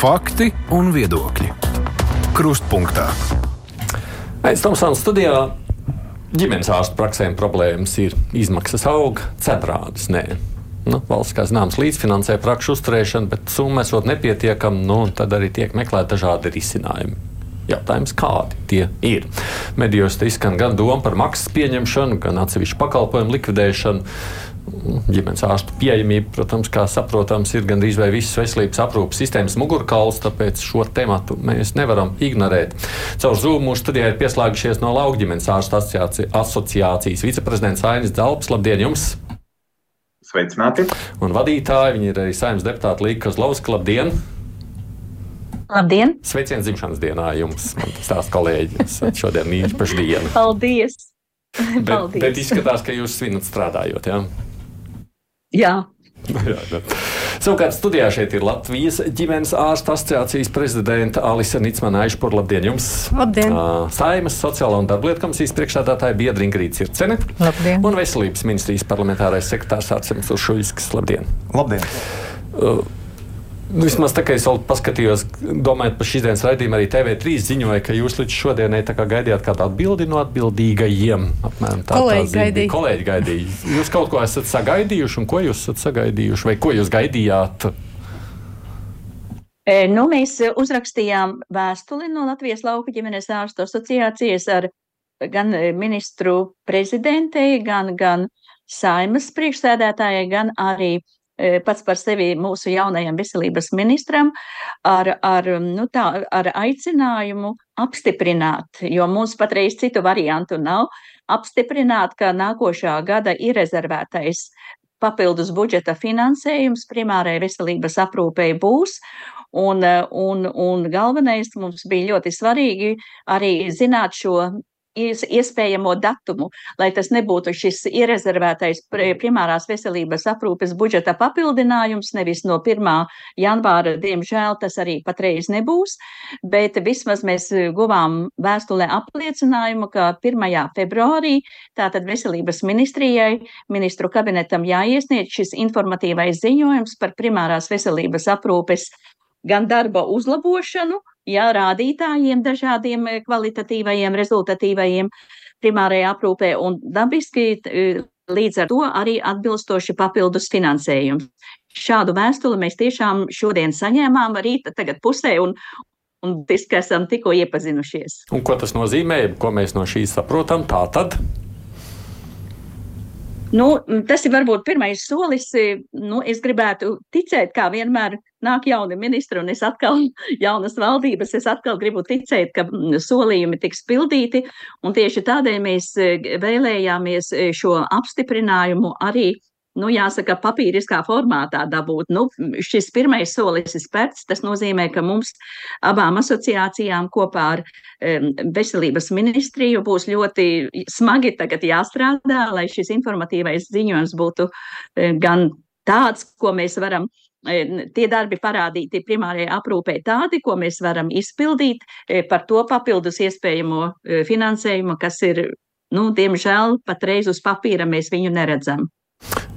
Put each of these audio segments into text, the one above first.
Fakti un viedokļi. Krustpunktā. Aizstāvs studijā ģimenes ārstu praksēm problēmas ir izmaksas aug, cenrādes nē. Nu, valsts, kā zināms, līdzfinansē prakšu uzturēšanu, bet summa esot nepietiekama, nu, tad arī tiek meklēti dažādi risinājumi. Jautājums, kādi tie ir? Medijos izskan gan doma par maksas pieņemšanu, gan atsevišķu pakalpojumu likvidēšanu ģimenes ārstu pieejamība, protams, kā saprotams, ir gandrīz vai visas veselības aprūpas sistēmas mugurkauls, tāpēc šo tematu mēs nevaram ignorēt. Caur Zoom mūsu studijā ir pieslēgušies no Laukģimenes ārstu asociācijas viceprezidents Ainis Dalps. Labdien jums! Sveicināti! Un vadītāji, viņi ir arī saimnes deputāti Līga Kozlovska. Labdien! Labdien! Sveiciens dzimšanas dienā jums, man stāsta kolēģi. Šodien ir īpaša diena. Paldies! Bet, Paldies. bet izskatās, ka jūs svinat strādājot. Jā. Jā. jā, jā. Savukārt studijā šeit ir Latvijas ģimenes ārsta asociācijas prezidenta Alise Nicmana Aišpur. Labdien jums! Labdien! Saimas sociālā un darblietu komisijas priekšstādātāja Biedra Ingrīds Ircene. Labdien! Un veselības ministrijas parlamentārais sekretārs Arsenis Uršuļskis. Labdien! Labdien! Uh, vismaz tā kā es paskatījos, domājot par šīs dienas raidījumu, arī TV3 ziņoja, ka jūs līdz šodienai kā gaidījāt kādu atbildi no atbildīgajiem. Apmēram, tā, kolēģi, tā gaidīja. kolēģi gaidīja. Jūs kaut ko esat sagaidījuši, un ko jūs esat sagaidījuši, vai ko jūs gaidījāt? E, nu, mēs uzrakstījām vēstuli no Latvijas lauka ģimenes ārstu asociācijas ar gan ministru prezidentei, gan, gan saimas priekšsēdētājai, gan arī E, pats par sevi mūsu jaunajam veselības ministram ar, ar, nu tā, ar aicinājumu apstiprināt, jo mums patreiz citu variantu nav, apstiprināt, ka nākošā gada ir rezervētais papildus budžeta finansējums primārai veselības aprūpei būs. Un, un, un galvenais mums bija ļoti svarīgi arī zināt šo iespējamo datumu, lai tas nebūtu šis ierezervētais primārās veselības aprūpes budžeta papildinājums, nevis no 1. janvāra, diemžēl tas arī patreiz nebūs, bet vismaz mēs guvām vēstulē apliecinājumu, ka 1. februārī tātad veselības ministrijai, ministru kabinetam jāiesniedz šis informatīvais ziņojums par primārās veselības aprūpes gan darba uzlabošanu, jā, rādītājiem dažādiem eh, kvalitatīvajiem, rezultatīvajiem primārajā aprūpē un dabiski eh, līdz ar to arī atbilstoši papildus finansējums. Šādu vēstuli mēs tiešām šodien saņēmām rīta tagad pusē un, un diski esam tikko iepazinušies. Un ko tas nozīmē, ko mēs no šīs saprotam? Tā tad Nu, tas ir varbūt pirmais solis. Nu, es gribētu ticēt, kā vienmēr nāk jauni ministri un es atkal jaunas valdības, es atkal gribu ticēt, ka solījumi tiks pildīti. Un tieši tādēļ mēs vēlējāmies šo apstiprinājumu arī nu, jāsaka, papīriskā formātā dabūt. Nu, šis pirmais solis ir spērts. Tas nozīmē, ka mums abām asociācijām kopā ar um, veselības ministriju būs ļoti smagi tagad jāstrādā, lai šis informatīvais ziņojums būtu um, gan tāds, ko mēs varam tie darbi parādīti primārajai aprūpē tādi, ko mēs varam izpildīt par to papildus iespējamo finansējumu, kas ir, nu, diemžēl, patreiz uz papīra mēs viņu neredzam.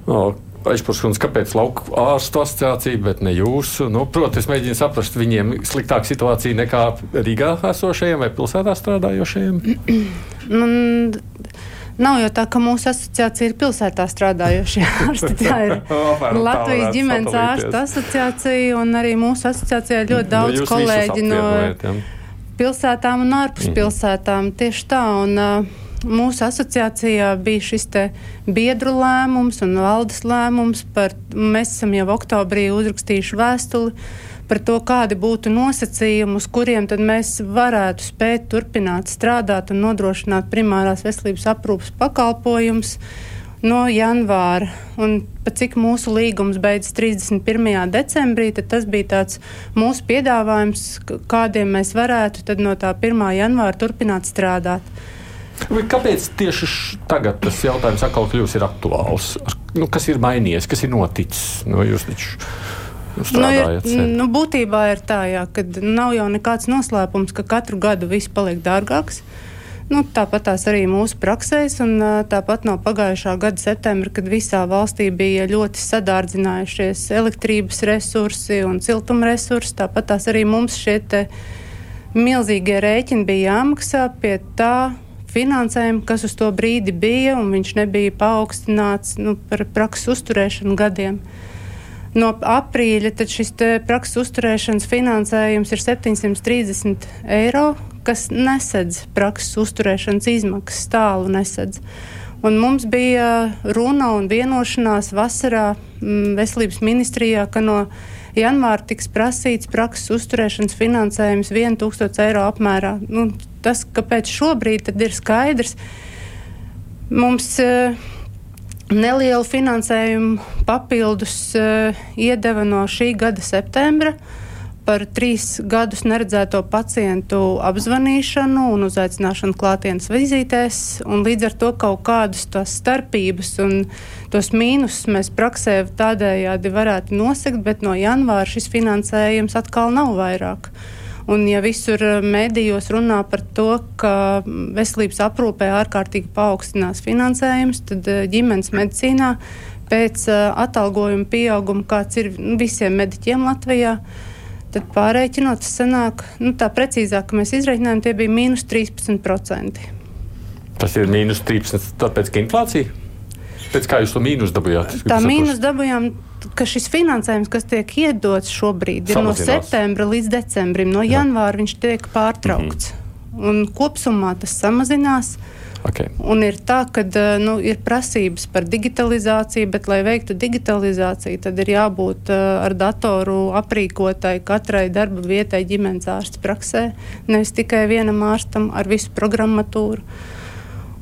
No, Aizpūšana, kāpēc lauku ārstu asociācija, bet ne jūsu? Nu, Protams, es mēģinu saprast, viņiem sliktāka situācija nekā Rīgā esošajiem vai pilsētā strādājošajiem. Nu, nav jau tā, ka mūsu asociācija ir pilsētā strādājošie ārsti. Tā ir Latvijas ģimenes ārstu asociācija, un arī mūsu asociācijā ir ļoti nu, daudz nu, kolēģi no pilsētām un ārpus pilsētām. Tieši tā. Un, uh, mūsu asociācijā bija šis biedru lēmums un valdes lēmums par, mēs esam jau oktobrī uzrakstījuši vēstuli par to, kādi būtu nosacījumi, uz kuriem mēs varētu spēt turpināt strādāt un nodrošināt primārās veselības aprūpas pakalpojumus no janvāra. Un pat cik mūsu līgums beidzas 31. decembrī, tas bija tāds mūsu piedāvājums, kādiem mēs varētu no tā 1. janvāra turpināt strādāt. Kāpēc tieši tagad tas jautājums atkal kļūst aktuāls? Nu, kas ir mainījies, kas ir noticis? Nu, jūs taču Nu, ir, nu, būtībā ir tā, jā, ka nav jau nekāds noslēpums, ka katru gadu viss paliek dārgāks. Nu, tāpat tās arī mūsu praksēs, un tāpat no pagājušā gada septembra, kad visā valstī bija ļoti sadārdzinājušies elektrības resursi un siltuma resursi, tāpat tās arī mums šie milzīgie rēķini bija jāmaksā pie tā finansējuma, kas uz to brīdi bija, un viņš nebija paaugstināts nu, par prakses uzturēšanu gadiem. No aprīļa šis prakses uzturēšanas finansējums ir 730 eiro, kas nesedz prakses uzturēšanas izmaksas, tālu nesedz. Un mums bija runa un vienošanās vasarā m, veselības ministrijā, ka no janvāra tiks prasīts prakses uzturēšanas finansējums 1000 eiro apmērā. Nu, tas, kāpēc šobrīd ir skaidrs, mums. Uh, nelielu finansējumu papildus uh, iedeva no šī gada septembra par trīs gadus neredzēto pacientu apzvanīšanu un uzaicināšanu klātienes vizītēs. Līdz ar to kaut kādas tās starpības un tos mīnusus mēs praksē tādējādi varētu nosegt, bet no janvāra šis finansējums atkal nav vairāk. Un, ja visur eh, medijos runā par to, ka veselības aprūpē ārkārtīgi paaugstinās finansējums, tad eh, ģimenes medicīnā pēc eh, atalgojuma pieauguma, kāds ir nu, visiem mediķiem Latvijā, tad pārreikinot, tas sanāk, nu, tā precīzāk, ka mēs izreikinājām, tie bija mīnus 13%. Tas ir mīnus 13, tāpēc, ka inflācija? Pēc kā jūs to mīnus dabūjāt? Tā mīnus dabūjām ka šis finansējums, kas tiek iedots šobrīd, ir Samazinās. no septembra līdz decembrim. No janvāra viņš tiek pārtraukts. Mm -hmm. Un kopumā tas samazinās. Okay. Un ir tā, ka nu, ir prasības par digitalizāciju, bet, lai veiktu digitalizāciju, tad ir jābūt uh, ar datoru aprīkotai katrai darba vietai ģimenes ārsta praksē, nevis tikai vienam ārstam ar visu programmatūru.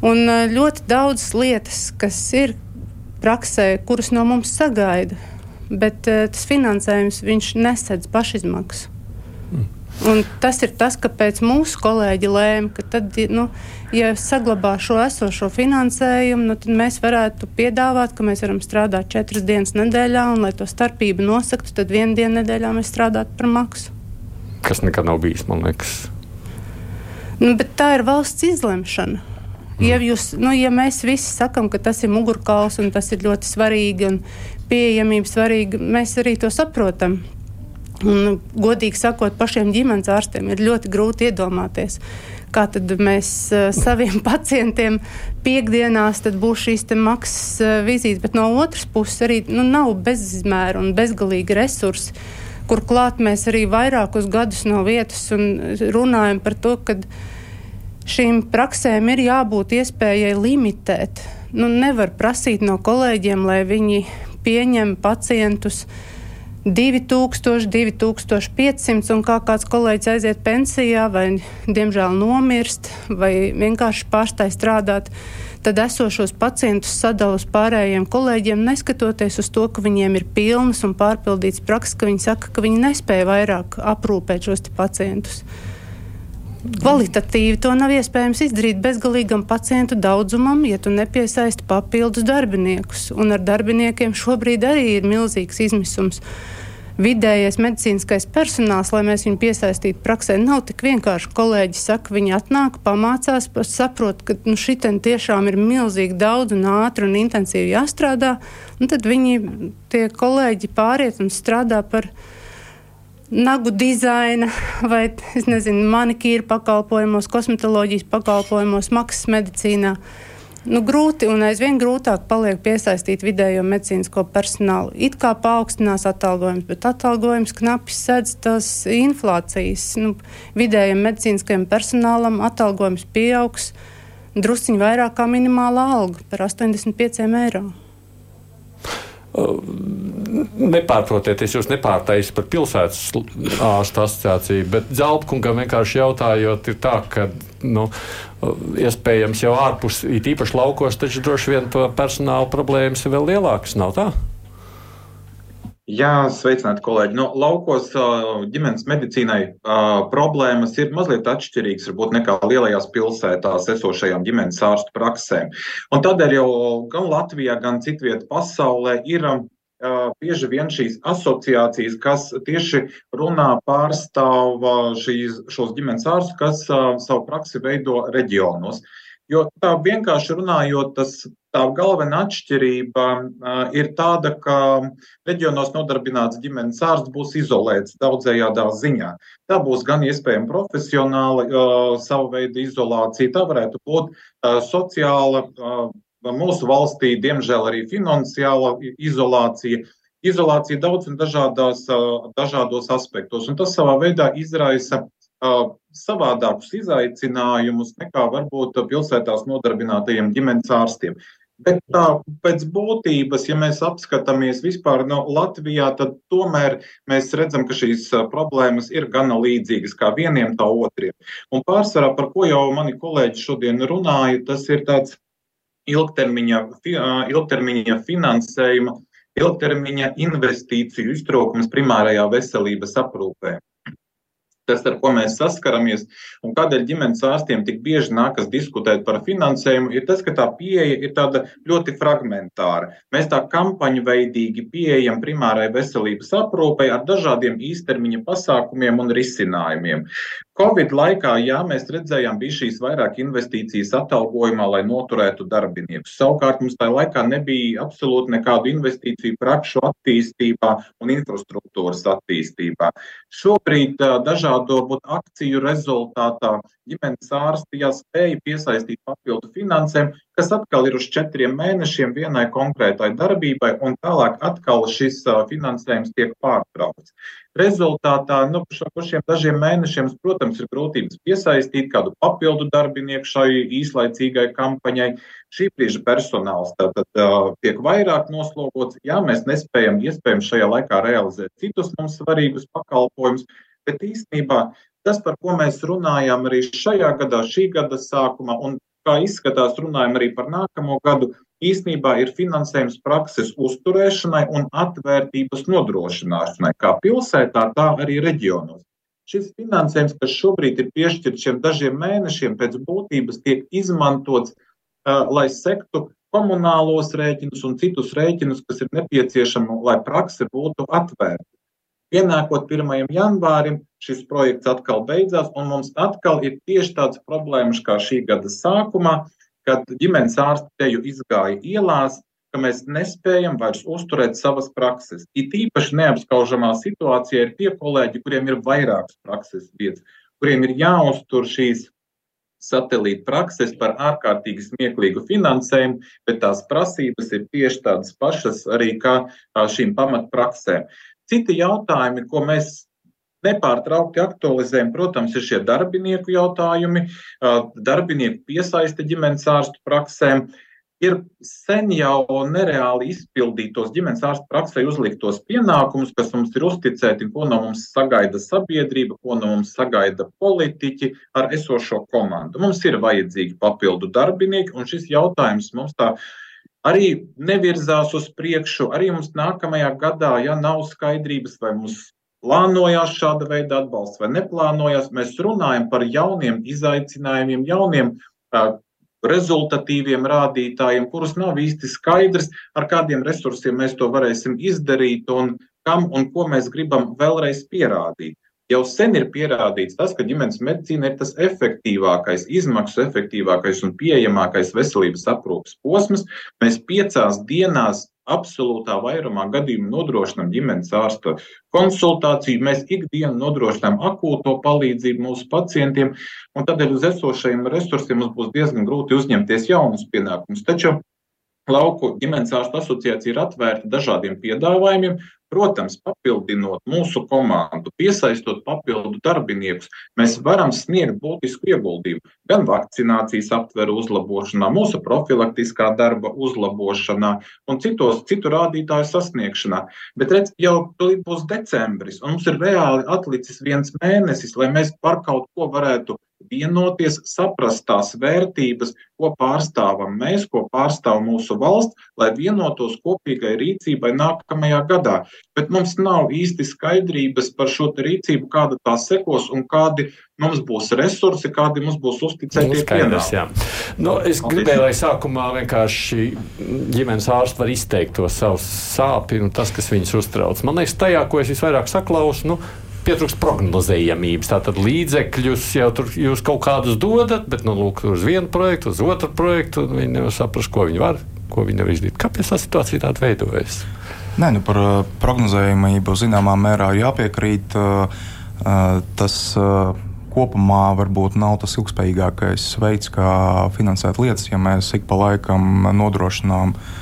Un uh, ļoti daudzas lietas, kas ir praksē, kuras no mums sagaida bet uh, tas finansējums nesedz pašizmaksu. Mm. Un tas ir tas, kāpēc mūsu kolēģi lēma, ka tad, nu, ja saglabā šo esošo finansējumu, nu, tad mēs varētu piedāvāt, ka mēs varam strādāt četras dienas nedēļā, un, lai to starpību nosaktu, tad vienu dienu nedēļā mēs strādātu par maksu. Kas nekad nav bijis, man liekas. Nu, tā ir valsts izlemšana. Ja, jūs, nu, ja mēs visi sakām, ka tas ir mugurkauls un tas ir ļoti svarīgi un pieejamība svarīga, mēs arī to saprotam. Un, godīgi sakot, pašiem ģimenes ārstiem ir ļoti grūti iedomāties, kā tad mēs uh, saviem pacientiem piekdienās būs šīs maksas uh, vizītes, bet no otras puses arī nu, nav bezizmēra un bezgalīgi resursi, kur klāt mēs arī vairākus gadus no vietas un runājam par to, ka šīm praksēm ir jābūt iespējai limitēt. Nu, nevar prasīt no kolēģiem, lai viņi pieņem pacientus 2000, 2500, un kā kāds kolēģis aiziet pensijā, vai diemžēl nomirst, vai vienkārši pārstāj strādāt, tad esošos pacientus sadala uz pārējiem kolēģiem, neskatoties uz to, ka viņiem ir pilnas un pārpildīts prakses, ka viņi saka, ka viņi nespēja vairāk aprūpēt šos pacientus. Kvalitatīvi to nav iespējams izdarīt bezgalīgam pacientu daudzumam, ja tu nepiesaisti papildus darbiniekus. Un ar darbiniekiem šobrīd arī ir milzīgs izmisums. Vidējais medicīniskais personāls, lai mēs viņu piesaistītu praksē, nav tik vienkārši. Kolēģi saka, viņi atnāk, pamācās, saprot, ka nu, šī tiešām ir milzīgi daudz un ātri un intensīvi jāstrādā. Un tad viņi, tie kolēģi, pāriet un strādā par viņu nagu dizaina vai nezinu, manikīra pakalpojumos, kosmetoloģijas pakalpojumos, maksas medicīnā. Nu, grūti un aizvien grūtāk paliek piesaistīt vidējo medicīnisko personālu. It kā paaugstinās atalgojums, bet atalgojums knapi sedz tās inflācijas. Nu, vidējiem medicīniskajam personālam atalgojums pieaugs drusciņi vairāk kā minimālā alga par 85 eiro. Nepārprotiet, es jūs nepārteicu par pilsētas ārstu asociāciju, bet Zelpkungam vienkārši jautājot, ir tā, ka, nu, iespējams jau ārpus, it īpaši laukos, taču droši vien to personāla problēmas ir vēl lielākas, nav tā? Jā, sveicināti kolēģi. No laukos ģimenes medicīnai problēmas ir mazliet atšķirīgas varbūt nekā lielajās pilsētās esošajām ģimenes ārstu praksēm. Un tādēļ jau gan Latvijā, gan citvietā pasaulē ir bieži vien šīs asociācijas, kas tieši runā pārstāv šīs, šos ģimenes ārstus, kas savu praksi veido reģionos. Jo tā vienkārši runājot, tas tā galvenā atšķirība ir tāda, ka reģionos nodarbināts ģimenes ārsts būs izolēts daudzējādā ziņā. Tā būs gan iespējama profesionāla sava veida izolācija, tā varētu būt sociāla, mūsu valstī, diemžēl arī finansiāla izolācija. Izolācija daudz un dažādās, dažādos aspektos, un tas savā veidā izraisa savādākus izaicinājumus nekā varbūt pilsētās nodarbinātajiem ģimenes ārstiem. Bet tā, pēc būtības, ja mēs apskatāmies vispār no Latvijā, tad tomēr mēs redzam, ka šīs problēmas ir gana līdzīgas kā vieniem, tā otriem. Un pārsvarā, par ko jau mani kolēģi šodien runāja, tas ir tāds ilgtermiņa, ilgtermiņa finansējuma, ilgtermiņa investīciju iztrūkums primārajā veselības aprūpē tas, ar ko mēs saskaramies, un kādēļ ģimenes ārstiem tik bieži nākas diskutēt par finansējumu, ir tas, ka tā pieeja ir tāda ļoti fragmentāra. Mēs tā kampaņu veidīgi pieejam primārai veselības aprūpei ar dažādiem īstermiņa pasākumiem un risinājumiem. Covid laikā, jā, mēs redzējām, bija šīs vairāk investīcijas atalgojumā, lai noturētu darbiniekus. Savukārt mums tajā laikā nebija absolūti nekādu investīciju prakšu attīstībā un infrastruktūras attīstībā. Šobrīd dažādu varbūt, akciju rezultātā ģimenes ārsti jāspēja piesaistīt papildu finansēm, kas atkal ir uz četriem mēnešiem vienai konkrētai darbībai, un tālāk atkal šis finansējums tiek pārtraukts. Rezultātā nu, par šiem dažiem mēnešiem, protams, ir grūtības piesaistīt kādu papildu darbinieku šai īslaicīgai kampaņai. Šī brīža personāls tātad uh, tiek vairāk noslogots. Jā, mēs nespējam iespējams šajā laikā realizēt citus mums svarīgus pakalpojumus, bet īstenībā tas, par ko mēs runājām arī šajā gadā, šī gada sākumā, un kā izskatās, runājam arī par nākamo gadu, īsnībā ir finansējums prakses uzturēšanai un atvērtības nodrošināšanai, kā pilsētā, tā arī reģionos. Šis finansējums, kas šobrīd ir piešķirts šiem dažiem mēnešiem, pēc būtības tiek izmantots, uh, lai sektu komunālos rēķinus un citus rēķinus, kas ir nepieciešami, lai prakse būtu atvērta. Pienākot 1. janvārim, šis projekts atkal beidzās, un mums atkal ir tieši tāds problēmas kā šī gada sākumā, kad ģimenes ārsti teju izgāja ielās, ka mēs nespējam vairs uzturēt savas prakses. It īpaši neapskaužamā situācijā ir tie kolēģi, kuriem ir vairākas prakses vietas, kuriem ir jāuztur šīs satelīta prakses par ārkārtīgi smieklīgu finansējumu, bet tās prasības ir tieši tādas pašas arī kā šīm pamatpraksēm. Citi jautājumi, ko mēs nepārtraukti aktualizējam, protams, ir šie darbinieku jautājumi, darbinieku piesaiste ģimenes ārstu praksēm. Ir sen jau nereāli izpildītos ģimenes ārstu praksē uzliktos pienākumus, kas mums ir uzticēti, ko no mums sagaida sabiedrība, ko no mums sagaida politiķi ar esošo komandu. Mums ir vajadzīgi papildu darbinieki, un šis jautājums mums tā arī nevirzās uz priekšu. Arī mums nākamajā gadā, ja nav skaidrības, vai mums plānojās šāda veida atbalsts vai neplānojās. Mēs runājam par jauniem izaicinājumiem, jauniem uh, rezultatīviem rādītājiem, kurus nav īsti skaidrs, ar kādiem resursiem mēs to varēsim izdarīt un kam un ko mēs gribam vēlreiz pierādīt. Jau sen ir pierādīts tas, ka ģimenes medicīna ir tas efektīvākais, izmaksu efektīvākais un pieejamākais veselības aprūpas posms. Mēs piecās dienās absolūtā vairumā gadījumu nodrošinām ģimenes ārsta konsultāciju. Mēs ikdienu nodrošinām akūto palīdzību mūsu pacientiem, un tādēļ uz esošajiem resursiem mums būs diezgan grūti uzņemties jaunus pienākumus. Taču Lauku ģimenes ārstu asociācija ir atvērta dažādiem piedāvājumiem, Protams, papildinot mūsu komandu, piesaistot papildu darbiniekus, mēs varam sniegt būtisku ieguldījumu gan vakcinācijas aptveru uzlabošanā, mūsu profilaktiskā darba uzlabošanā un citos, citu rādītāju sasniegšanā. Bet redz, jau būs decembris, un mums ir reāli atlicis viens mēnesis, lai mēs par kaut ko varētu vienoties, saprast tās vērtības, ko pārstāvam mēs, ko pārstāv mūsu valsts, lai vienotos kopīgai rīcībai nākamajā gadā. bet mums nav īsti skaidrības par šo rīcību, kāda tā sekos un kādi mums būs resursi, kādi mums būs uzticēti pienākumi. Nu, es gribēju, lai sākumā vienkārši ģimenes ārsts var izteikt to savu sāpju un tas, kas viņus uztrauc. Man liekas, tajā, ko es visvairāk saklausu, nu, pietrūkst prognozējamības. Tātad līdzekļus jau tur jūs kaut kādus dodat, bet nu, lūk, uz vienu projektu, uz otru projektu, un viņi nevar saprast, ko viņi var, ko viņi nevar izdarīt. Kāpēc tā situācija tāda veidojas? Nē, nu par uh, prognozējumību zināmā mērā ir jāpiekrīt. Uh, uh, tas kopumā varbūt nav tas ilgspējīgākais veids, kā finansēt lietas, ja mēs ik pa laikam nodrošinām uh,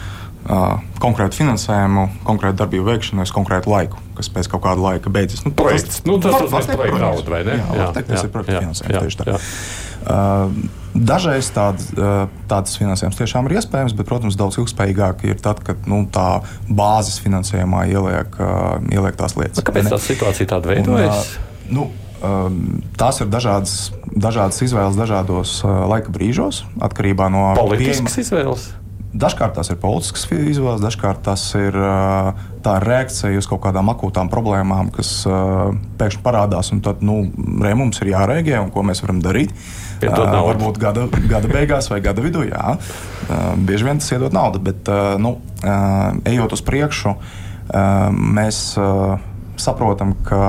konkrētu finansējumu, konkrētu darbību veikšanai uz konkrētu laiku, kas pēc kaut kāda laika beidzas. Nu, projekts, nu, tas var, ir projekta nauda, vai ne? Jā, jā, teikt, tas jā, ir projekta finansējums. Jā, tieši tā. Uh, dažreiz tād, uh, tāds finansējums tiešām ir iespējams, bet, protams, daudz ilgspējīgāk ir tad, kad nu, tā bāzes finansējumā ieliek, uh, ieliek tās lietas. Kāpēc tā situācija tāda veidojas? Un, nu, tās ir dažādas, dažādas izvēles dažādos laika brīžos, atkarībā no politiskas izvēles. Dažkārt tās ir politiskas izvēles, dažkārt tas ir tā reakcija uz kaut kādām akūtām problēmām, kas pēkšņi parādās. Tad nu, re, mums ir jārēģē, un ko mēs varam darīt. Uh, varbūt gada, gada beigās vai gada vidū, jā. Bieži vien tas iedod naudu, bet nu, ejot uz priekšu, mēs saprotam, ka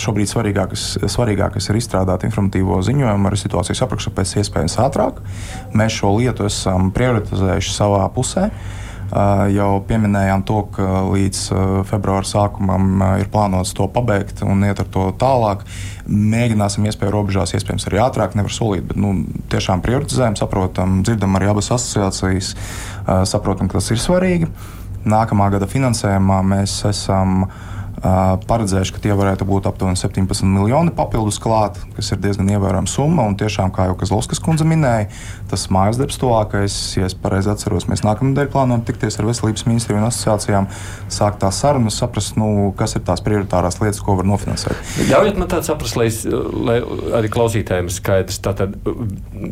šobrīd svarīgākais, svarīgākais ir izstrādāt informatīvo ziņojumu ar situācijas aprakstu pēc iespējas ātrāk. Mēs šo lietu esam prioritizējuši savā pusē. Jau pieminējām to, ka līdz februāra sākumam ir plānots to pabeigt un iet ar to tālāk. Mēģināsim, iespēju robežās, iespējams, arī ātrāk, nevar solīt, bet nu, tiešām prioritizējam, saprotam, dzirdam arī abas asociācijas, saprotam, ka tas ir svarīgi. Nākamā gada finansējumā mēs esam uh, paredzējuši, ka tie varētu būt aptuveni 17 miljoni papildus klāt, kas ir diezgan ievērojama summa. Un tiešām, kā jau Kazlovskas kundze minēja, tas mājas darbs tuvākais, ja es pareizi atceros, mēs nākamnedēļ plānojam tikties ar veselības ministriju un asociācijām, sākt tās sarunas, saprast, nu, kas ir tās prioritārās lietas, ko var nofinansēt. Ļaujiet man tādu saprast, lai, lai arī klausītājiem skaidrs. Tātad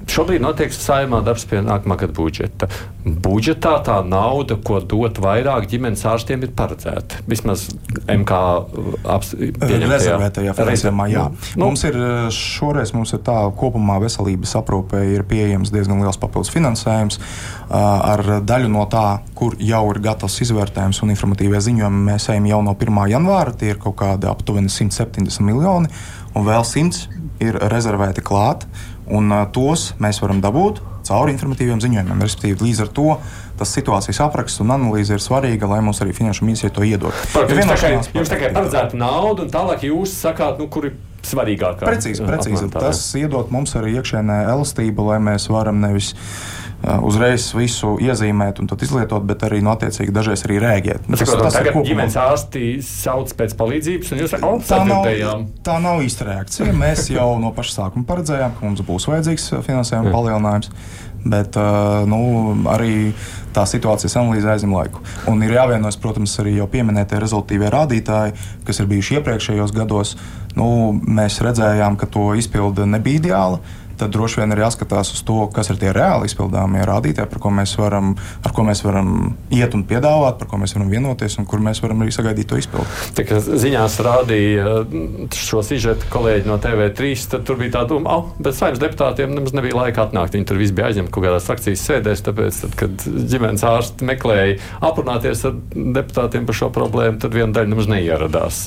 šobrīd notiek saimā darbs pie nākamā gada budžeta. Budžetā tā nauda, ko dot vairāk ģimenes ārstiem, ir paredzēta. Vismaz MK rezervētajā finansējumā. Jā. Nu, mums ir šoreiz mums ir tā, kopumā veselības aprūpē ir pieejams diezgan liels papildus finansējums. Ar daļu no tā, kur jau ir gatavs izvērtējums un informatīvie ziņojumi, mēs ejam jau no 1. janvāra. Tie ir kaut kādi aptuveni 170 miljoni, un vēl 100 ir rezervēti klāt. Un tos mēs varam dabūt caur informatīviem ziņojumiem. Respektīvi, līdz ar to tas situācijas apraksts un analīze ir svarīga, lai mums arī finanšu ministrija to iedod. Par, jums, tā kā, jums tā kā paredzēta nauda, un tālāk jūs sakāt, nu, kur ir svarīgākā. Precīzi, precīzi. Tas iedod mums arī iekšēnē elastību, lai mēs varam nevis uzreiz visu iezīmēt un izlietot, bet arī no nu, attiecīgi dažreiz arī rēģēt. Nu, tas, tas, tas tagad kopumā... ģimenes ārsti sauc pēc palīdzības, un jūs oh, tā, nav, tā nav īsta reakcija. Mēs jau no paša sākuma paredzējām, ka mums būs vajadzīgs finansējuma palielinājums. Bet nu, arī tā situācijas analīze aizņem laiku. Un ir jāvienojas, protams, arī jau pieminētie rezultātīvie rādītāji, kas ir bijuši iepriekšējos gados. Nu, mēs redzējām, ka to izpilde nebija ideāla tad droši vien ir jāskatās uz to, kas ir tie reāli izpildāmie rādītāji, par ko mēs varam, ar ko mēs varam iet un piedāvāt, par ko mēs varam vienoties un kur mēs varam arī sagaidīt to izpildi. Tā kā ziņās rādīja šo sižetu kolēģi no TV3, tad tur bija tā doma, oh, bet saimnes deputātiem nemaz nebija laika atnākt. Viņi tur visi bija aizņemti kaut kādās frakcijas sēdēs, tāpēc, tad, kad ģimenes ārsti meklēja aprunāties ar deputātiem par šo problēmu, tad viena daļa nemaz neieradās.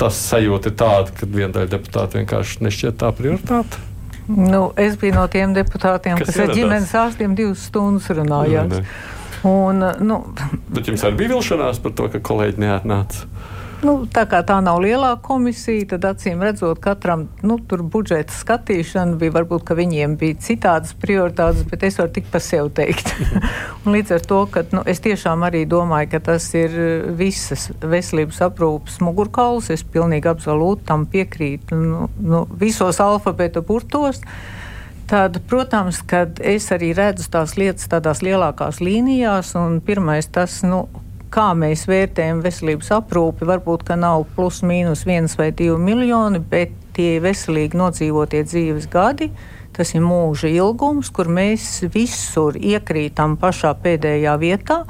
Tas sajūta ir tāda, ka viena daļa deputātu vienkārši nešķiet tā prioritāte. Nu, es biju no tiem deputātiem, kas, kas ar ģimenes ārstiem divas stundas runājās. Un, nu, Bet jums arī bija vilšanās par to, ka kolēģi neatnāca? Nu, tā kā tā nav lielā komisija, tad acīm redzot, katram nu, budžeta skatīšana bija varbūt, ka viņiem bija citādas prioritātes, bet es varu tik pa sev teikt. līdz ar to, ka nu, es tiešām arī domāju, ka tas ir visas veselības aprūpas mugurkauls, es pilnīgi absolūti tam piekrītu nu, nu, visos alfabeta burtos. Tad, protams, kad es arī redzu tās lietas tādās lielākās līnijās, un pirmais tas, nu, kā mēs vērtējam veselības aprūpi, varbūt, ka nav plus mīnus viens vai divi miljoni, bet tie veselīgi nodzīvotie dzīves gadi. Tas ir mūža ilgums, kur mēs visur iekrītam pašā pēdējā vietā.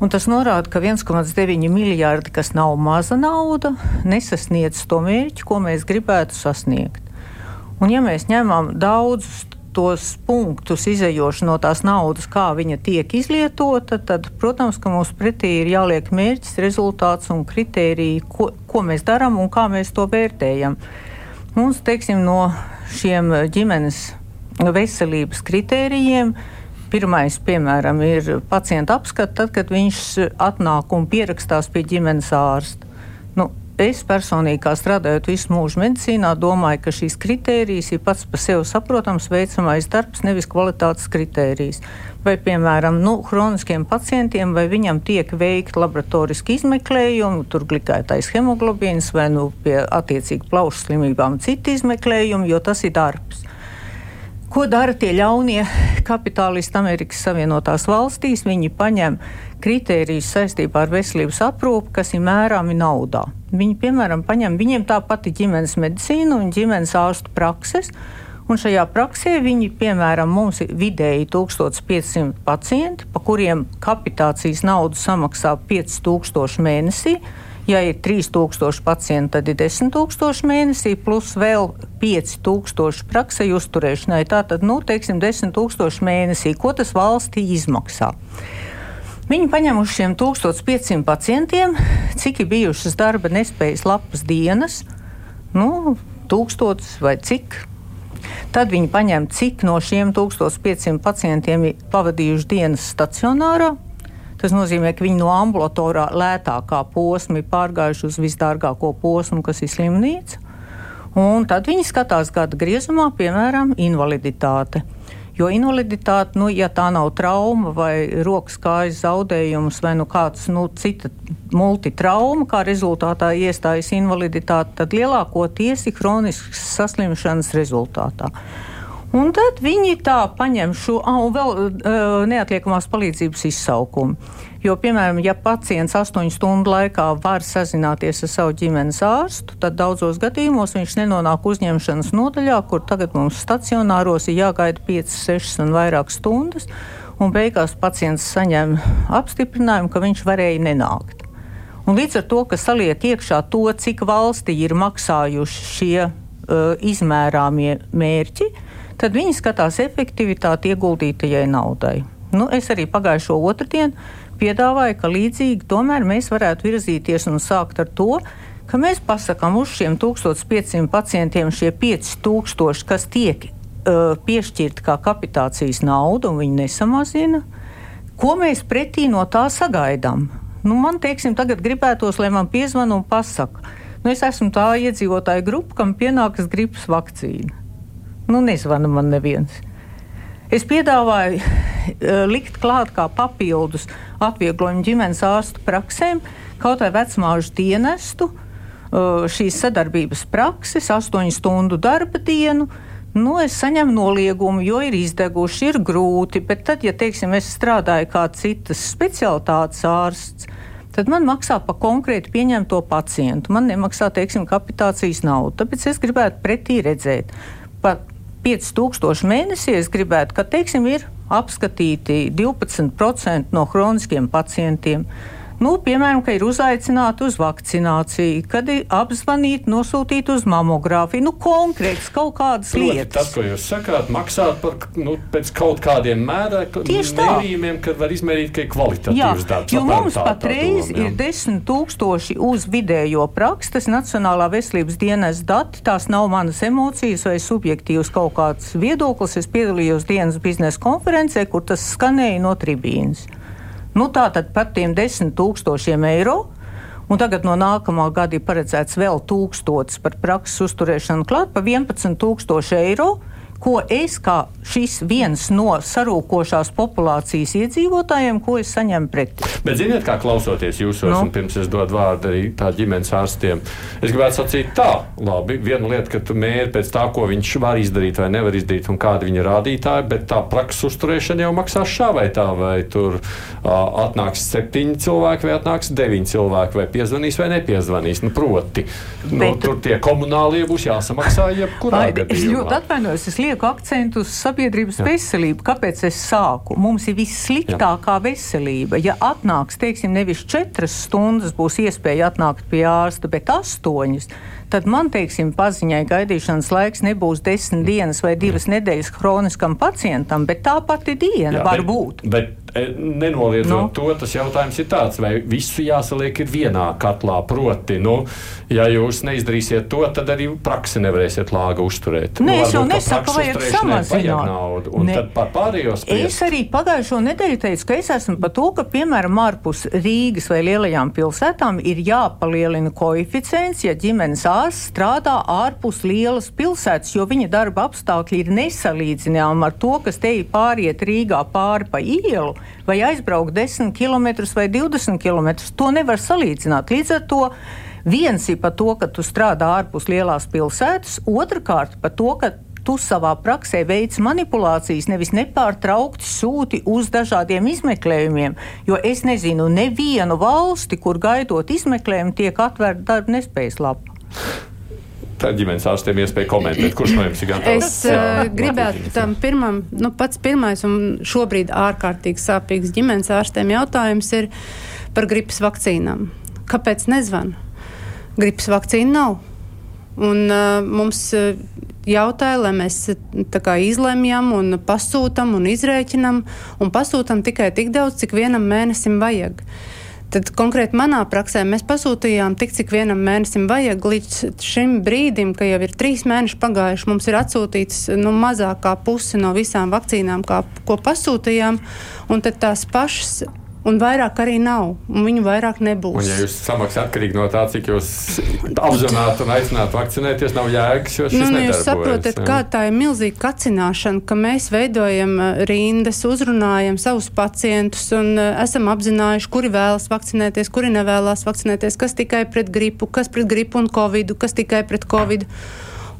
Un tas norāda, ka 1,9 miljardi, kas nav maza nauda, nesasniedz to mērķi, ko mēs gribētu sasniegt. Un, ja mēs ņemam daudzus tos punktus, izējoši no tās naudas, kā viņa tiek izlietota, tad, protams, ka mums pretī ir jāliek mērķis, rezultāts un kritērija, ko, ko mēs darām un kā mēs to vērtējam. Mums, teiksim, no šiem ģimenes veselības kritērijiem Pirmais, piemēram, ir pacienta apskats, tad, kad viņš atnāk un pierakstās pie ģimenes ārsta. Es personīgi, kā strādājot visu mūžu medicīnā, domāju, ka šīs kritērijas ir pats par sevi saprotams, veicamais darbs, nevis kvalitātes kritērijs. Vai, piemēram, nu, chroniskiem pacientiem, vai viņam tiek veikta laboratoriski izmeklējumi, tur glikētais hemoglobīns vai nu, pie attiecīgi plaušu slimībām citi izmeklējumi, jo tas ir darbs. Ko dara tie ļaunie kapitālisti Amerikas Savienotās valstīs? Viņi paņem kritērijus saistībā ar veselības aprūpi, kas ir mērāmi naudā. Viņi, piemēram, paņem viņiem tā pati ģimenes medicīna un ģimenes ārstu prakses. Un šajā praksē viņi, piemēram, mums ir vidēji 1500 pacienti, pa kuriem kapitācijas naudu samaksā 5000 mēnesī. Ja ir 3000 pacienti, tad ir 10,000 mēnesī, plus vēl 5,000 praksē uzturēšanai. Tātad, nu, teiksim, 10,000 mēnesī. Ko tas valstī izmaksā? Viņi paņem uz šiem 1500 pacientiem, cik ir bijušas darba nespējas lapas dienas, nu, tūkstotis vai cik. Tad viņi paņem, cik no šiem 1500 pacientiem ir pavadījuši dienas stacionārā, Tas nozīmē, ka viņi no ambulatorā lētākā posma ir pārgājuši uz visdārgāko posmu, kas ir slimnīca. Un tad viņi skatās gada griezumā, piemēram, invaliditāte. Jo invaliditāte, nu, ja tā nav trauma vai rokas kājas zaudējums vai nu kāds nu, cita multitrauma, kā rezultātā iestājas invaliditāte, tad lielākoties ir hroniskas saslimšanas rezultātā. Un tad viņi tā paņem šo, ah, un vēl uh, neatliekamās palīdzības izsaukumu. Jo, piemēram, ja pacients astoņu stundu laikā var sazināties ar savu ģimenes ārstu, tad daudzos gadījumos viņš nenonāk uzņemšanas nodaļā, kur tagad mums stacionāros ir jāgaida 5, 6 un vairāk stundas, un beigās pacients saņem apstiprinājumu, ka viņš varēja nenākt. Un līdz ar to, ka saliek iekšā to, cik valstī ir maksājuši šie uh, izmērāmie mērķi, tad viņi skatās efektivitāti ieguldītajai naudai. Nu, es arī pagājušo otrdienu piedāvāju, ka līdzīgi tomēr mēs varētu virzīties un sākt ar to, ka mēs pasakām uz šiem 1500 pacientiem šie 5000, kas tiek uh, piešķirti kā kapitācijas nauda, un viņi nesamazina. Ko mēs pretī no tā sagaidām? Nu, man, teiksim, tagad gribētos, lai man piezvana un pasaka, nu, es esmu tā iedzīvotāja grupa, kam pienākas gripas vakcīna. Nu, nezvana man neviens. Es piedāvāju uh, likt klāt kā papildus atvieglojumu ģimenes ārstu praksēm, kaut vai vecmāžu dienestu, uh, šīs sadarbības prakses, astoņu stundu darba dienu. Nu, es saņemu noliegumu, jo ir izdeguši, ir grūti, bet tad, ja teiksim, es strādāju kā citas specialitātes ārsts, tad man maksā par konkrēti pieņemto pacientu. Man nemaksā, teiksim, kapitācijas naudu. Tāpēc es gribētu pretī redzēt. Pat 5000 mēnesī, es gribētu, ka teiksim, ir apskatīti 12% no chroniskiem pacientiem. Nu, piemēram, ka ir uzaicināti uz vakcināciju, kad ir apzvanīti, nosūtīti uz mamogrāfiju. Nu, konkrēts kaut kādas Proti, lietas. Tas, ko jūs sakāt, maksāt par nu, pēc kaut kādiem mērījumiem, kad var izmērīt, ka ir kvalitatīvs darbs. Jo mums patreiz ir desmit tūkstoši uz vidējo prakses, tas Nacionālā veselības dienas dati, tās nav manas emocijas vai subjektīvs kaut kāds viedoklis. Es piedalījos dienas biznesa konferencē, kur tas skanēja no tribīnas. Nu, tā tad par tiem desmit tūkstošiem eiro. Un tagad no nākamā gada ir paredzēts vēl tūkstotis par prakses uzturēšanu klāt pa 11,000 eiro ko es kā šis viens no sarūkošās populācijas iedzīvotājiem, ko es saņemu pretī. Bet ziniet, kā klausoties jūsos, nu? un pirms es dodu vārdu arī tā ģimenes ārstiem, es gribētu sacīt tā, labi, viena lieta, ka tu mēri pēc tā, ko viņš var izdarīt vai nevar izdarīt, un kāda viņa rādītāja, bet tā prakses uzturēšana jau maksās šā vai tā, vai tur uh, atnāks septiņi cilvēki, vai atnāks deviņi cilvēki, vai piezvanīs vai nepiezvanīs. Nu, proti, nu, bet, tur tie komunālie būs jāsamaksā jebkurā gadījumā. Es ļoti atvainojos, es lieku akcentu uz sabiedrības Jā. veselību. Kāpēc es sāku? Mums ir vissliktākā Jā. veselība. Ja atnāks, teiksim, nevis četras stundas būs iespēja atnākt pie ārsta, bet astoņas, tad man, teiksim, paziņai gaidīšanas laiks nebūs desmit dienas vai divas nedēļas hroniskam pacientam, bet tā pati diena Jā, var bet, būt. Bet nenoliedzot no. Nu. to, tas jautājums ir tāds, vai visu jāsaliek vienā katlā. Proti, nu, ja jūs neizdarīsiet to, tad arī praksi nevarēsiet lāga uzturēt. Nē, nu, es jau nesaku, vajag samazināt naudu. Un ne. tad par pārējo spiest. Es arī pagājušo nedēļu teicu, ka es esmu par to, ka, piemēram, ārpus Rīgas vai lielajām pilsētām ir jāpalielina koeficients, ja ģimenes ārsts strādā ārpus lielas pilsētas, jo viņa darba apstākļi ir nesalīdzināmi ar to, kas te ir pāriet Rīgā pāri pa ielu vai aizbraukt 10 km vai 20 km. To nevar salīdzināt. Līdz ar to viens ir par to, ka tu strādā ārpus lielās pilsētas, otrkārt par to, ka tu savā praksē veic manipulācijas, nevis nepārtraukti sūti uz dažādiem izmeklējumiem. Jo es nezinu nevienu valsti, kur gaidot izmeklējumu, tiek atvērta darba nespējas lapa. Tad ģimenes ārstiem iespēja komentēt, kurš no jums ir gatavs. Es uh, gribētu tam pirmam, nu pats pirmais un šobrīd ārkārtīgi sāpīgs ģimenes ārstiem jautājums ir par gripas vakcīnām. Kāpēc nezvan? Gripas vakcīna nav. Un uh, mums jautāja, lai mēs kā, izlemjam un pasūtam un izrēķinam un pasūtam tikai tik daudz, cik vienam mēnesim vajag. Uh, Tad konkrēti manā praksē mēs pasūtījām tik, cik vienam mēnesim vajag. Līdz šim brīdim, kad jau ir trīs mēneši pagājuši, mums ir atsūtīts nu, mazākā puse no visām vakcīnām, kā, ko pasūtījām. Un tās pašas Un vairāk arī nav, un viņu vairāk nebūs. Un, ja jūs samaksājat atkarīgi no tā, cik jūs apzināti un aicinātu vakcinēties, nav jēgas, jo šis nu, nu, jūs saprotat, kā tā ir milzīga kacināšana, ka mēs veidojam uh, rindas, uzrunājam savus pacientus un uh, esam apzinājuši, kuri vēlas vakcinēties, kuri nevēlas vakcinēties, kas tikai pret gripu, kas pret gripu un covidu, kas tikai pret covidu.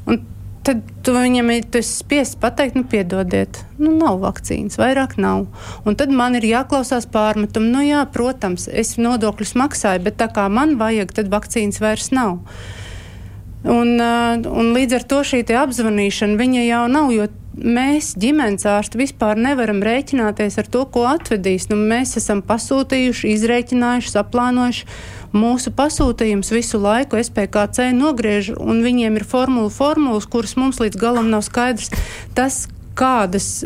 Un tad tu viņam ir spiests pateikt, nu, piedodiet, nu, nav vakcīnas, vairāk nav. Un tad man ir jāklausās pārmetumu, nu, jā, protams, es nodokļus maksāju, bet tā kā man vajag, tad vakcīnas vairs nav. Un, un līdz ar to šī apzvanīšana jau nav, jo mēs, ģimenes ārsti, vispār nevaram rēķināties ar to, ko atvedīs. Nu, mēs esam pasūtījuši, izrēķinājuši, saplānojuši mūsu pasūtījums visu laiku SPKC nogriež, un viņiem ir formula formulas, kuras mums līdz galam nav skaidrs. Tas, kādas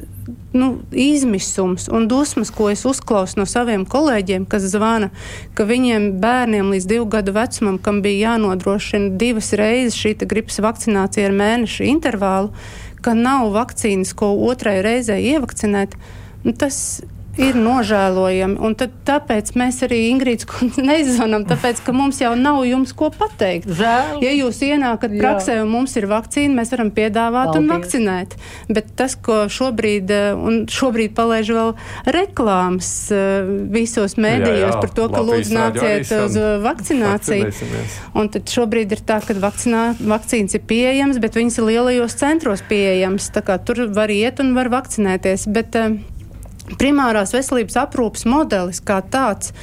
nu, izmisums un dusmas, ko es uzklausu no saviem kolēģiem, kas zvana, ka viņiem bērniem līdz divu gadu vecumam, kam bija jānodrošina divas reizes šī gripas vakcinācija ar mēnešu intervālu, ka nav vakcīnas, ko otrai reizei ievakcinēt, nu, tas ir nožēlojami. Un tad, tāpēc mēs arī Ingrīdas kundze neizvanām, tāpēc, ka mums jau nav jums ko pateikt. Žēl. Ja jūs ienākat praksē un mums ir vakcīna, mēs varam piedāvāt Paldies. un vakcinēt. Bet tas, ko šobrīd, eh, un šobrīd palaiž vēl reklāmas eh, visos mēdījos par to, ka Latvijas lūdzu nāciet uz eh, vakcināciju. Un tad šobrīd ir tā, ka vakcinā, vakcīnas ir pieejamas, bet viņas ir lielajos centros pieejamas. Tā kā tur var iet un var vakcinēties. Bet, uh, primārās veselības aprūpas modelis kā tāds.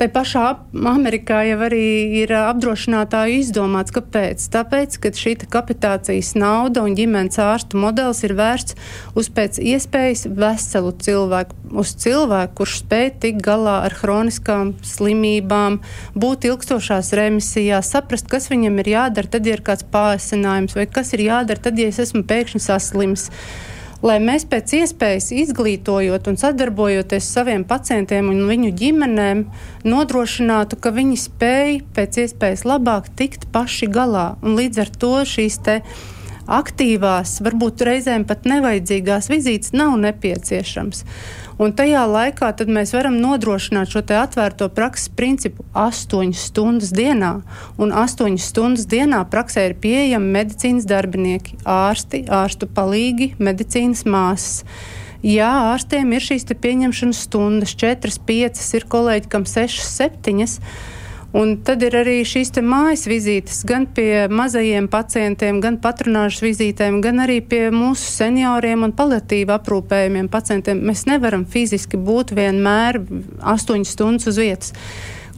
Tā pašā Amerikā jau arī ir apdrošinātāju izdomāts, kāpēc. Tāpēc, ka šī kapitācijas nauda un ģimenes ārstu modelis ir vērsts uz pēc iespējas veselu cilvēku, uz cilvēku, kurš spēj tikt galā ar hroniskām slimībām, būt ilgstošās remisijās, saprast, kas viņam ir jādara, tad, ja ir kāds pārisinājums, vai kas ir jādara, tad, ja es esmu pēkšņi saslims lai mēs pēc iespējas izglītojot un sadarbojoties ar saviem pacientiem un viņu ģimenēm, nodrošinātu, ka viņi spēj pēc iespējas labāk tikt paši galā. Un līdz ar to šīs aktīvās, varbūt reizēm pat nevajadzīgās vizītes nav nepieciešams. Un tajā laikā mēs varam nodrošināt šo atvērto prakses principu 8 stundas dienā. Un 8 stundas dienā praksē ir pieejami medicīnas darbinieki, ārsti, ārstu palīgi, medicīnas māsas. Jā, ārstiem ir šīs pieņemšanas stundas, 4, 5, ir kolēģi, kam 6, 7. Un tad ir arī šīs mājas vizītes gan pie mazajiem pacientiem, gan patronāžas vizītēm, gan arī pie mūsu senioriem un paliatīvi aprūpējumiem pacientiem. Mēs nevaram fiziski būt vienmēr astoņas stundas uz vietas.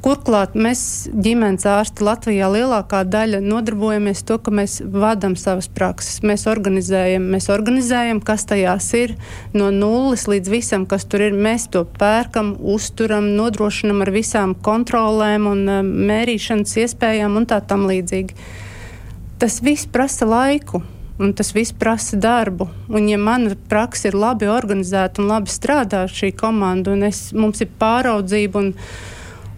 Turklāt mēs ģimenes ārsti Latvijā lielākā daļa nodarbojamies to, ka mēs vadām savas prakses. Mēs organizējam, mēs organizējam, kas tajās ir no nulles līdz visam, kas tur ir. Mēs to pērkam, uzturam, nodrošinam ar visām kontrolēm un uh, mērīšanas iespējām un tā tam līdzīgi. Tas viss prasa laiku. Un tas viss prasa darbu. Un, ja mana praksa ir labi organizēta un labi strādā šī komanda, un es, mums ir pāraudzība un,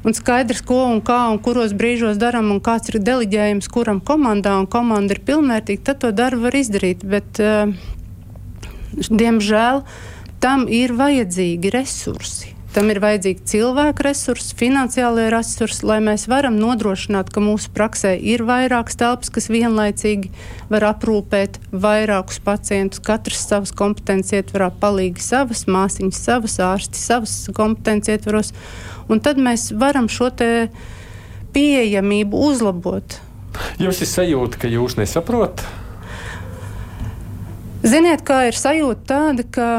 un skaidrs, ko un kā un kuros brīžos darām, un kāds ir deleģējums kuram komandā, un komanda ir pilnvērtīga, tad to darbu var izdarīt. Bet, uh, diemžēl, tam ir vajadzīgi resursi. Tam ir vajadzīgi cilvēku resursi, finansiālie resursi, lai mēs varam nodrošināt, ka mūsu praksē ir vairākas telpas, kas vienlaicīgi var aprūpēt vairākus pacientus. Katrs savas kompetences ietvarā, palīgi savas māsiņas, savas ārsti, savas kompetences ietvaros. Un tad mēs varam šo pieejamību uzlabot. Jums ir sajūta, ka jūs nesaprotat? Ziniet, kā ir sajūta tāda, ka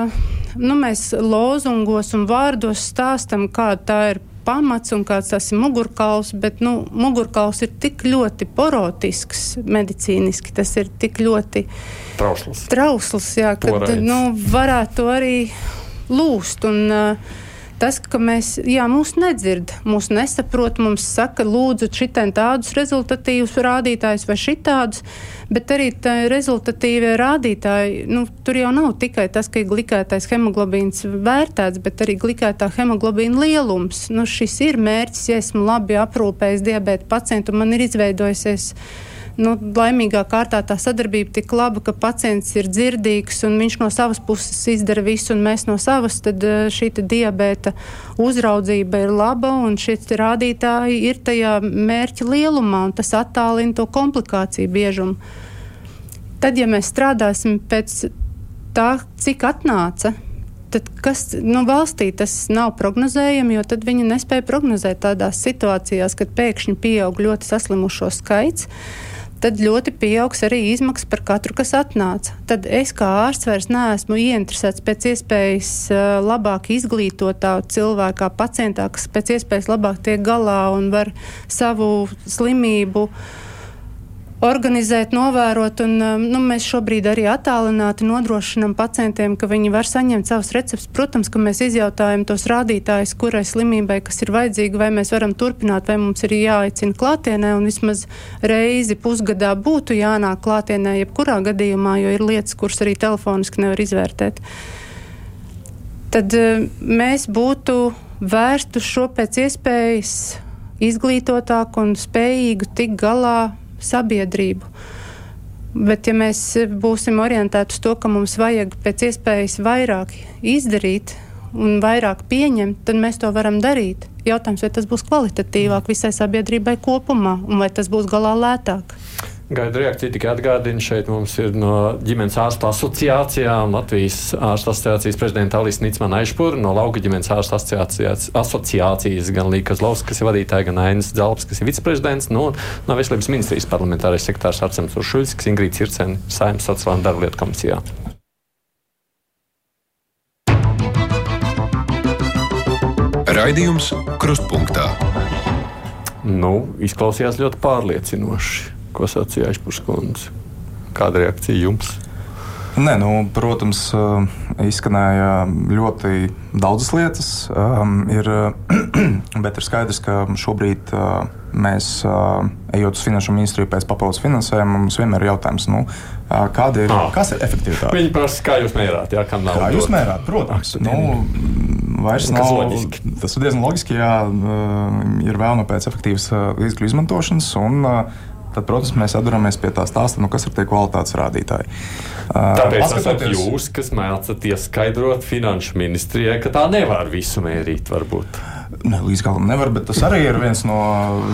nu, mēs lozungos un vārdos stāstam, kāda tā ir pamats un kāds tas ir mugurkauls, bet nu, mugurkauls ir tik ļoti porotisks medicīniski, tas ir tik ļoti trausls, trausls jā, kad nu, varētu to arī lūst. Un, uh, tas, ka mēs, jā, mūs nedzird, mūs nesaprot, mums saka, lūdzu, šitien tādus rezultatīvus rādītājus vai šitādus, bet arī rezultatīvie rādītāji, nu, tur jau nav tikai tas, ka ir glikētais hemoglobīns vērtēts, bet arī glikētā hemoglobīna lielums. Nu, šis ir mērķis, ja esmu labi aprūpējis diabēta pacientu, man ir izveidojusies nu, laimīgā kārtā tā sadarbība tik laba, ka pacients ir dzirdīgs un viņš no savas puses izdara visu, un mēs no savas, tad eh, šī diabēta uzraudzība ir laba, un šie rādītāji ir tajā mērķa lielumā, un tas attālina to komplikāciju biežumu. Tad, ja mēs strādāsim pēc tā, cik atnāca, tad kas nu, valstī tas nav prognozējami, jo tad viņi nespēja prognozēt tādās situācijās, kad pēkšņi pieaug ļoti saslimušo skaits tad ļoti pieaugs arī izmaksas par katru, kas atnāca. Tad es kā ārsts vairs neesmu ieinteresēts pēc iespējas labāk izglītotā cilvēkā, kā pacientā, kas pēc iespējas labāk tiek galā un var savu slimību organizēt, novērot. Un, um, nu, mēs šobrīd arī attālināti nodrošinām pacientiem, ka viņi var saņemt savus receptus. Protams, ka mēs izjautājam tos rādītājus, kurai slimībai, kas ir vajadzīga, vai mēs varam turpināt, vai mums ir jāaicina klātienē, un vismaz reizi pusgadā būtu jānāk klātienē, jebkurā gadījumā, jo ir lietas, kuras arī telefoniski nevar izvērtēt. Tad uh, mēs būtu vērstu šo pēc iespējas izglītotāku un spējīgu tikt galā sabiedrību. Bet, ja mēs būsim orientēti uz to, ka mums vajag pēc iespējas vairāk izdarīt un vairāk pieņemt, tad mēs to varam darīt. Jautājums, vai tas būs kvalitatīvāk visai sabiedrībai kopumā, un vai tas būs galā lētāk. Gaidu reakciju tikai atgādina, šeit mums ir no ģimenes ārstu asociācijām Latvijas ārstu asociācijas prezidenta Alisa Nicmana Aišpura, no Lauka ģimenes ārstu asociācijas, asociācijas gan Līka Zlovs, kas ir vadītāja, gan Ainas Dzalps, kas ir viceprezidents, nu, no Veselības ministrijas parlamentārais sektārs Arcems Uršuļs, kas Ingrīds Ircen, Saimnes sociālā darba lietu komisijā. Raidījums Krustpunktā. Nu, izklausījās ļoti pārliecinoši ko sacīja Aizpurskundze. Kāda reakcija jums? Nē, nu, protams, izskanēja ļoti daudzas lietas. Um, ir, bet ir skaidrs, ka šobrīd uh, mēs, uh, ejot uz finanšu ministriju pēc papildus finansējuma, mums vienmēr ir jautājums, nu, uh, kāda ir, ah. kas ir efektivitāte. Viņi prasa, kā jūs mērāt, jā, kam nav. Kā jūs mērāt, protams. Ah, nu, vairs nav loģiski. Tas ir diezgan loģiski, jā, ir vēlme pēc efektīvas līdzekļu izmantošanas. Un, tad, protams, mēs atduramies pie tā stāsta, nu, kas ir tie kvalitātes rādītāji. Tāpēc uh, esat jūs, kas mācat ieskaidrot finanšu ministrijai, ka tā nevar visu mērīt, varbūt. Ne, līdz galam nevar, bet tas arī ir viens no,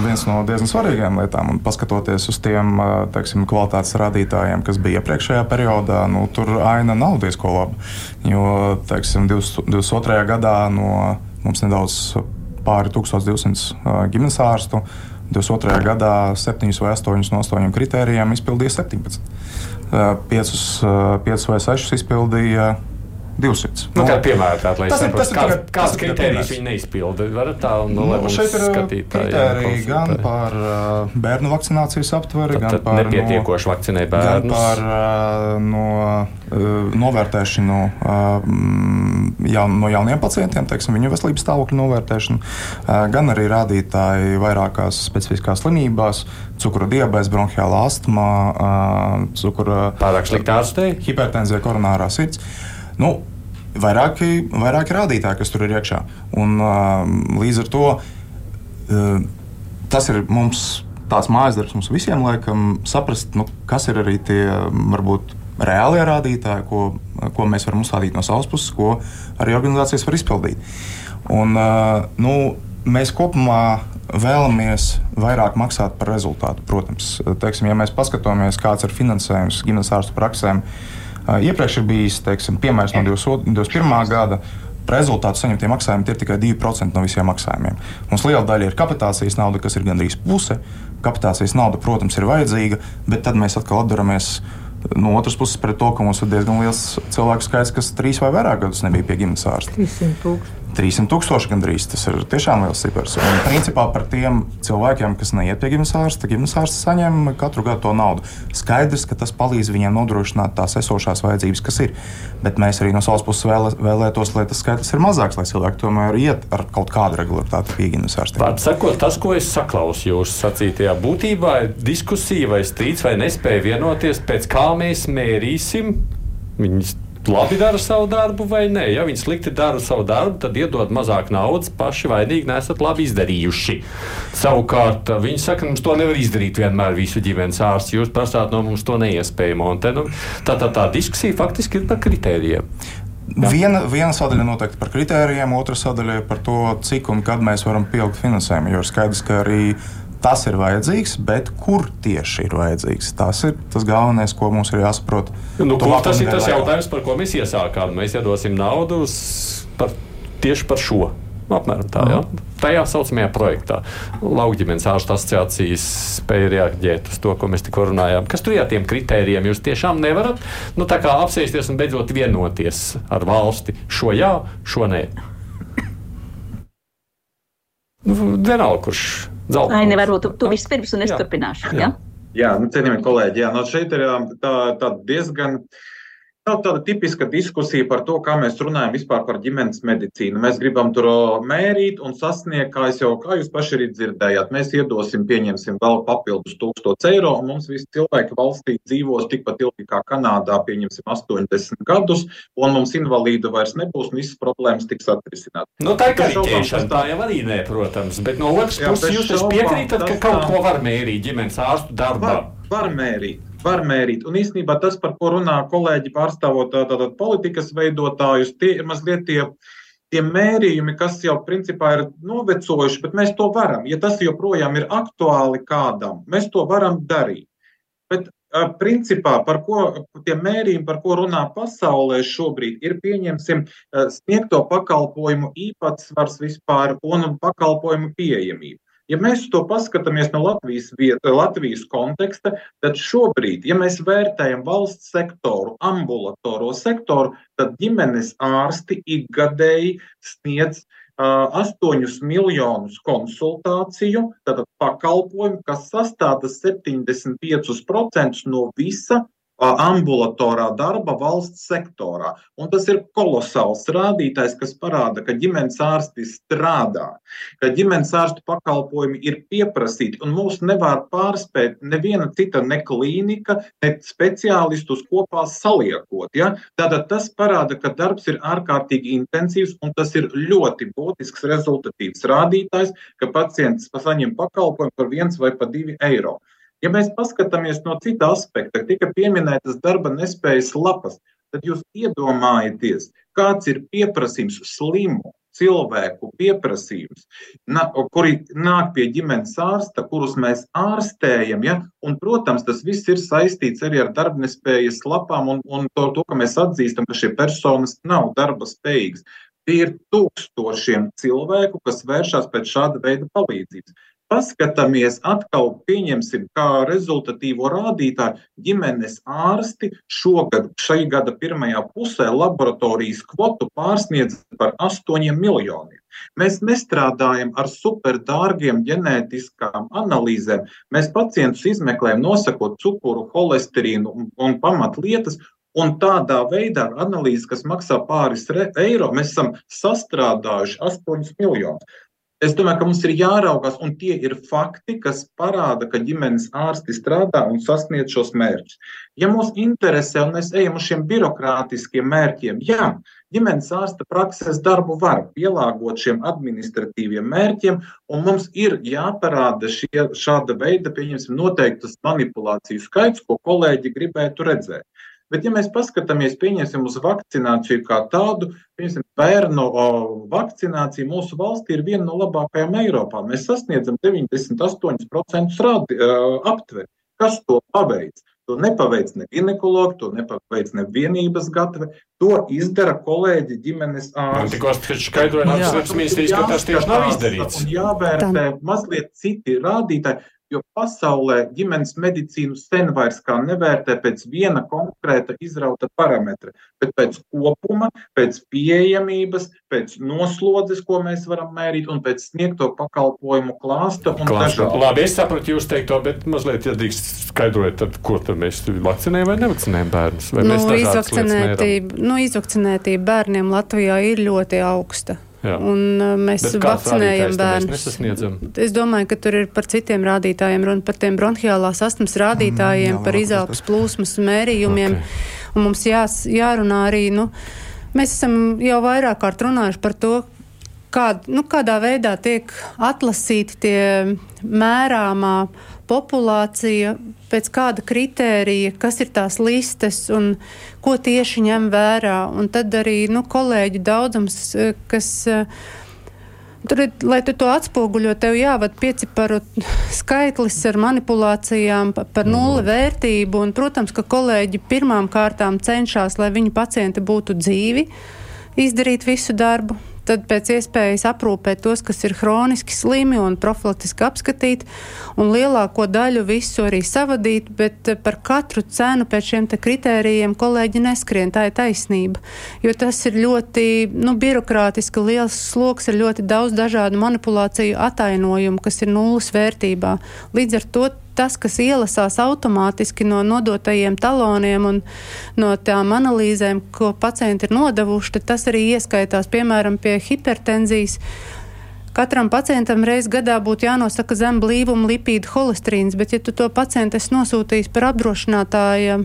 viens no diezgan svarīgām lietām. Un paskatoties uz tiem teiksim, kvalitātes rādītājiem, kas bija iepriekšējā periodā, nu, tur aina nav diezko laba. Jo teiksim, 22. gadā no mums nedaudz pāri 1200 ģimenes ārstu 22. gadā 7 vai 8 no 8 kritērijiem izpildīja 17. 5, 5 vai 6 izpildīja 200. Nu, kā piemēram, tā, lai tas ir tas, kāds, kāds kriterijs viņi neizpilda. Varat tā, nu, nu, šeit ir kriteriji gan par uh, bērnu vakcinācijas aptveri, tad, gan par nepietiekošu no, vakcinē bērnus. Gan par uh, no, uh, novērtēšanu uh, jaun, no jauniem pacientiem, teiksim, viņu veselības stāvokļa novērtēšanu, uh, gan arī rādītāji vairākās specifiskās slimībās, cukura diabetes, bronhiāla astma, uh, cukura pārāk slikta ārstei, hipertenzija, koronārā sirds. Nu, vairāki, vairāki rādītāji, kas tur ir iekšā. Un, uh, līdz ar to uh, tas ir mums tāds mājas darbs mums visiem, laikam, saprast, nu, kas ir arī tie varbūt reālie rādītāji, ko, ko mēs varam uzstādīt no savas puses, ko arī organizācijas var izpildīt. Un, uh, nu, mēs kopumā vēlamies vairāk maksāt par rezultātu. Protams, teiksim, ja mēs paskatāmies, kāds ir finansējums gimnazijas ārstu praksēm, uh, Iepriekš ir bijis teiksim, piemērs no 2021. gada. Rezultātu saņemtie maksājumi ir tikai 2% no visiem maksājumiem. Mums liela daļa ir kapitācijas nauda, kas ir gandrīz puse. Kapitācijas nauda, protams, ir vajadzīga, bet tad mēs atkal atdaramies no otras puses pret to, ka mums ir diezgan liels cilvēku skaits, kas trīs vai vairāk gadus nebija pie ģimenes ārsta. 300 tūkstoši. 300 tūkstoši gandrīz. Tas ir tiešām liels cipars. Un, principā par tiem cilvēkiem, kas neiet pie ģimenes ārsta, ģimenes ārsts saņem katru gadu to naudu. Skaidrs, ka tas palīdz viņiem nodrošināt tās esošās vajadzības, kas ir. Bet mēs arī no savas puses vēlē, vēlētos, lai tas skaitlis ir mazāks, lai cilvēki tomēr iet ar kaut kādu regularitāti pie ģimenes ārsta. Vārds sakot, tas, ko es saklausu jūsu sacītajā, būtībā ir diskusija vai strīds vai nespēja vienoties, pēc kā mēs mērīsim viņas labi dara savu darbu vai nē. Ja viņi slikti dara savu darbu, tad iedod mazāk naudas, paši vainīgi nesat labi izdarījuši. Savukārt viņi saka, mums to nevar izdarīt vienmēr visu ģimenes ārsts. Jūs prasāt no mums to neiespējamo. Te, nu, tā, tā, tā diskusija faktiski ir par kritērijiem. Jā. Viena, viena sadaļa noteikti par kritērijiem, otra sadaļa par to, cik un kad mēs varam pieaugt finansējumu. Jo ir skaidrs, ka arī tas ir vajadzīgs, bet kur tieši ir vajadzīgs? Tas ir tas galvenais, ko mums ir jāsaprot. Nu, kur, tas ir tas jautājums, par ko mēs iesākām. Mēs iedosim naudu par, tieši par šo. Apmēram tā, jā. Tajā saucamajā projektā Laukģimenes ārstu asociācijas spēja reaģēt uz to, ko mēs tikko runājām. Kas tur ir tiem kritērijiem? Jūs tiešām nevarat nu, apsēsties un beidzot vienoties ar valsti. Šo jā, šo nē. Nu, vienalga, kurš Zelta. Aini, varbūt tu, tu vispirms un es jā. turpināšu. Jā, jā? jā nu, cienījamie kolēģi, jā, no šeit ir tā, tā diezgan. Uh, Nav tāda tipiska diskusija par to, kā mēs runājam vispār par ģimenes medicīnu. Mēs gribam tur mērīt un sasniegt, kā jau kā jūs paši arī dzirdējāt. Mēs iedosim, pieņemsim vēl papildus 1000 eiro, un mums visi cilvēki valstī dzīvos tikpat ilgi kā Kanādā, pieņemsim 80 gadus, un mums invalīdu vairs nebūs, un visas problēmas tiks atrisinātas. Nu, tā ir kariķēšana, tā jau arī nē, protams, bet no otras puses jūs piekrītat, ka kaut ko var mērīt ģimenes ārstu darbā. Var, var mērīt var mērīt. Un īstenībā tas, par ko runā kolēģi pārstāvot tātad politikas veidotājus, tie ir mazliet tie, tie mērījumi, kas jau principā ir novecojuši, bet mēs to varam. Ja tas joprojām ir aktuāli kādam, mēs to varam darīt. Bet principā par ko tie mērījumi, par ko runā pasaulē šobrīd, ir pieņemsim sniegto pakalpojumu īpatsvars vispār un pakalpojumu pieejamību. Ja mēs to paskatāmies no Latvijas, Latvijas konteksta, tad šobrīd, ja mēs vērtējam valsts sektoru, ambulatoro sektoru, tad ģimenes ārsti ikgadēji sniedz uh, 8 miljonus konsultāciju, tātad pakalpojumu, kas sastāda 75% no visa ambulatorā darba valsts sektorā. Un tas ir kolosāls rādītājs, kas parāda, ka ģimenes ārsti strādā, ka ģimenes ārstu pakalpojumi ir pieprasīti, un mūs nevar pārspēt neviena cita ne klīnika, ne speciālistus kopā saliekot. Ja? Tātad tas parāda, ka darbs ir ārkārtīgi intensīvs, un tas ir ļoti būtisks rezultatīvs rādītājs, ka pacients saņem pakalpojumu par viens vai pa divi eiro. Ja mēs paskatāmies no cita aspekta, tika pieminētas darba nespējas lapas, tad jūs iedomājieties, kāds ir pieprasījums slimu cilvēku pieprasījums, na, kuri nāk pie ģimenes ārsta, kurus mēs ārstējam. Ja? Un, protams, tas viss ir saistīts arī ar darbnespējas lapām un, un to, to, ka mēs atzīstam, ka šie personas nav darba spējīgas. Tie ir tūkstošiem cilvēku, kas vēršas pēc šāda veida palīdzības. Paskatāmies atkal, pieņemsim, kā rezultatīvo rādītāju, ģimenes ārsti šogad, šī gada pirmajā pusē laboratorijas kvotu pārsniedz par 8 miljoniem. Mēs nestrādājam ar superdārgiem ģenētiskām analīzēm. Mēs pacientus izmeklējam, nosakot cukuru, holesterīnu un, un pamatlietas, Un tādā veidā analīze, kas maksā pāris eiro, mēs esam sastrādājuši 8 miljonus. Es domāju, ka mums ir jāraugās, un tie ir fakti, kas parāda, ka ģimenes ārsti strādā un sasniedz šos mērķus. Ja mūs interesē, un mēs ejam uz šiem birokrātiskiem mērķiem, jā, ģimenes ārsta prakses darbu var pielāgot šiem administratīviem mērķiem, un mums ir jāparāda šie, šāda veida, pieņemsim, noteiktas manipulāciju skaits, ko kolēģi gribētu redzēt. Bet, ja mēs paskatāmies uz vakcināciju kā tādu, piemēram, bērnu vakcinācija mūsu valstī ir viena no labākajām Eiropā. Mēs sasniedzam 98% rādi, aptveri. Kas to paveic? To nepaveic ne ginekologi, to nepaveic ne vienības gatave. To izdara kolēģi ģimenes ārsti. Tikko skaidroja, ka tas tieši nav izdarīts. Jāvērtē mazliet citi rādītāji. Jo pasaulē ģimenes medicīnu sen vairs kā nevērtē pēc viena konkrēta izrauta parametra, bet pēc kopuma, pēc pieejamības, pēc noslodzes, ko mēs varam mērīt, un pēc sniegto pakalpojumu klāsta. klāsta. Labi, es saprotu jūs teikto, bet mazliet, ja drīkst skaidrojat, tad ko tad mēs vakcinējam vai nevakcinējam bērnus? Vai nu, izvakcinētība, nu, izvakcinētība bērniem Latvijā ir ļoti augsta. Jā. Un uh, mēs vakcinējam bērnus. Es domāju, ka tur ir par citiem rādītājiem, runa par tiem bronhiālās astmas rādītājiem, mm, jā, par izelpas plūsmas mērījumiem. Okay. Un mums jās, jārunā arī, nu, mēs esam jau vairāk kārt runājuši par to, kād, nu, kādā veidā tiek atlasīti tie mērāmā populācija, pēc kāda kritērija, kas ir tās listes un ko tieši ņem vērā. Un tad arī nu, kolēģi daudzums, eh, kas. Eh, tur, lai tu to atspoguļo, tev jāvada pieciparu skaitlis ar manipulācijām par nulli vērtību. Un, protams, ka kolēģi pirmām kārtām cenšas, lai viņu pacienti būtu dzīvi, izdarīt visu darbu tad pēc iespējas aprūpēt tos, kas ir hroniski slimi un profilaktiski apskatīt, un lielāko daļu visu arī savadīt, bet eh, par katru cenu pēc šiem kritērijiem kolēģi neskrien. Tā ir taisnība, jo tas ir ļoti nu, birokrātiski liels sloks ar ļoti daudz dažādu manipulāciju atainojumu, kas ir nulles vērtībā. Līdz ar to tas, kas ielasās automātiski no nodotajiem taloniem un no tām analīzēm, ko pacienti ir nodevuši, tas arī ieskaitās, piemēram, pie hipertenzijas. Katram pacientam reiz gadā būtu jānosaka zem blīvuma lipīdu holesterīns, bet ja tu to pacientu esi nosūtījis par apdrošinātāju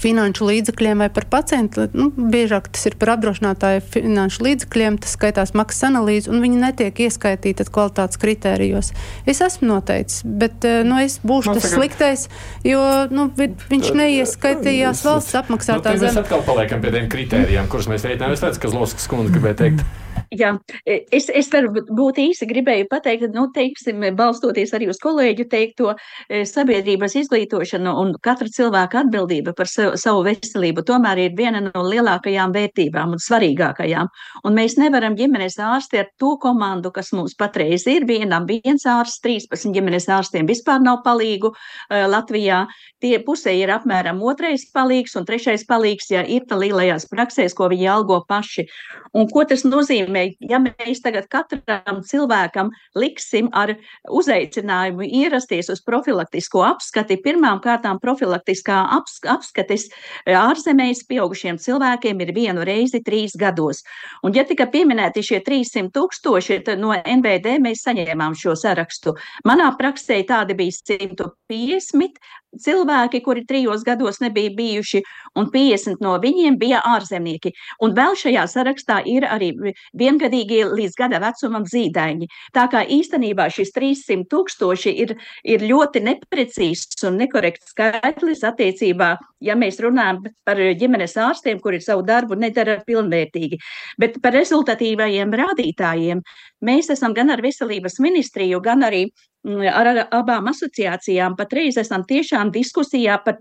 finanšu līdzekļiem vai par pacientu. Nu, biežāk tas ir par apdrošinātāju finanšu līdzekļiem, tas skaitās maksas analīze, un viņi netiek ieskaitīti kvalitātes kritērijos. Es esmu noteicis, bet eh, nu, es būšu no, tas sliktais, jo nu, viņš neieskaitījās valsts apmaksātā nu, zeme. Mēs atkal paliekam pie tiem kritērijiem, kurus mēs reiķinājām. Es redzu, ka Zloskas kundze gribēja teikt. Jā, es, es varu būt īsi gribēju pateikt, nu, teiksim, balstoties arī uz kolēģu teikto, e, sabiedrības izglītošana un katra cilvēka atbildība par savu, veselību tomēr ir viena no lielākajām vērtībām un svarīgākajām. Un mēs nevaram ģimenes ārsti ar to komandu, kas mums patreiz ir, vienam viens ārsts, 13 ģimenes ārstiem vispār nav palīgu uh, Latvijā. Tie pusē ir apmēram otrais palīgs un trešais palīgs, ja ir tā lielajās praksēs, ko viņi algo paši. Un ko tas nozīmē? Ja mēs tagad katram cilvēkam liksim ar uzaicinājumu ierasties uz profilaktisko apskati, pirmām kārtām profilaktiskā apskates ārzemēs pieaugušiem cilvēkiem ir vienu reizi trīs gados. Un ja tika pieminēti šie 300 tūkstoši, tad no NBD mēs saņēmām šo sarakstu. Manā praksē tādi bija 150, cilvēki, kuri trijos gados nebija bijuši, un 50 no viņiem bija ārzemnieki. Un vēl šajā sarakstā ir arī viengadīgie līdz gada vecumam zīdaiņi. Tā kā īstenībā šis 300 tūkstoši ir, ir ļoti neprecīzs un nekorekts skaitlis attiecībā, ja mēs runājam par ģimenes ārstiem, kuri savu darbu nedara pilnvērtīgi. Bet par rezultatīvajiem rādītājiem mēs esam gan ar veselības ministriju, gan arī ar abām asociācijām patreiz esam tiešām diskusijā par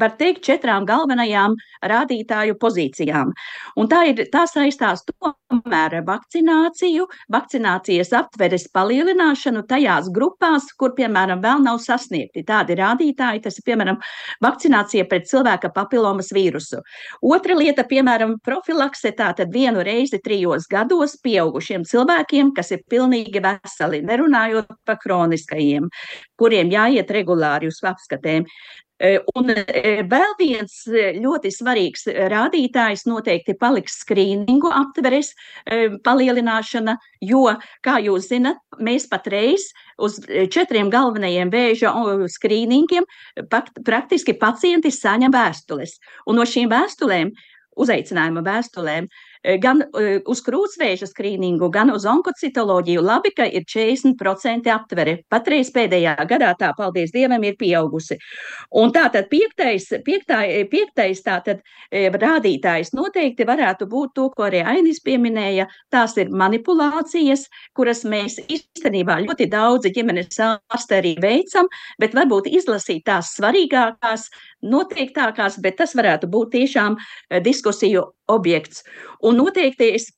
var teikt, četrām galvenajām rādītāju pozīcijām. Un tā, ir, tā saistās tomēr ar vakcināciju, vakcinācijas aptveres palielināšanu tajās grupās, kur, piemēram, vēl nav sasniegti tādi rādītāji. Tas ir, piemēram, vakcinācija pret cilvēka papilomas vīrusu. Otra lieta, piemēram, profilakse, tātad vienu reizi trijos gados pieaugušiem cilvēkiem, kas ir pilnīgi veseli, nerunājot par kroniskajiem, kuriem jāiet regulāri uz apskatēm. Un vēl viens ļoti svarīgs rādītājs noteikti paliks skrīningu aptveres palielināšana, jo, kā jūs zinat, mēs patreiz uz četriem galvenajiem vēža skrīningiem praktiski pacienti saņem vēstules. Un no šīm vēstulēm, uzaicinājuma vēstulēm, gan uz krūtsvēža skrīningu, gan uz onkocitoloģiju. Labi, ka ir 40% aptvere. Patreiz pēdējā gadā tā, paldies Dievam, ir pieaugusi. Un tātad piektais, piektā, piektais tātad rādītājs noteikti varētu būt to, ko arī Ainis pieminēja. Tās ir manipulācijas, kuras mēs īstenībā ļoti daudzi ģimenes ārsti arī veicam, bet varbūt izlasīt tās svarīgākās, noteiktākās, bet tas varētu būt tiešām diskusiju objekts. Un noteikti es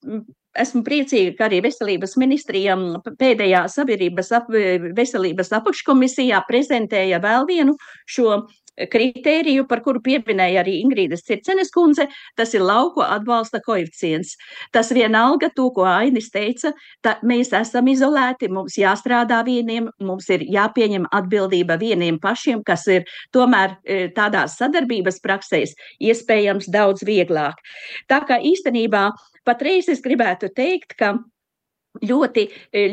esmu priecīga, ka arī veselības ministrija pēdējā sabiedrības ap, veselības apakškomisijā prezentēja vēl vienu šo kritēriju, par kuru pieminēja arī Ingrīdas Circenes kundze, tas ir lauku atbalsta koeficients. Tas vienalga to, ko Ainis teica, tā, mēs esam izolēti, mums jāstrādā vieniem, mums ir jāpieņem atbildība vieniem pašiem, kas ir tomēr tādās sadarbības praksēs iespējams daudz vieglāk. Tā kā īstenībā patreiz es gribētu teikt, ka ļoti,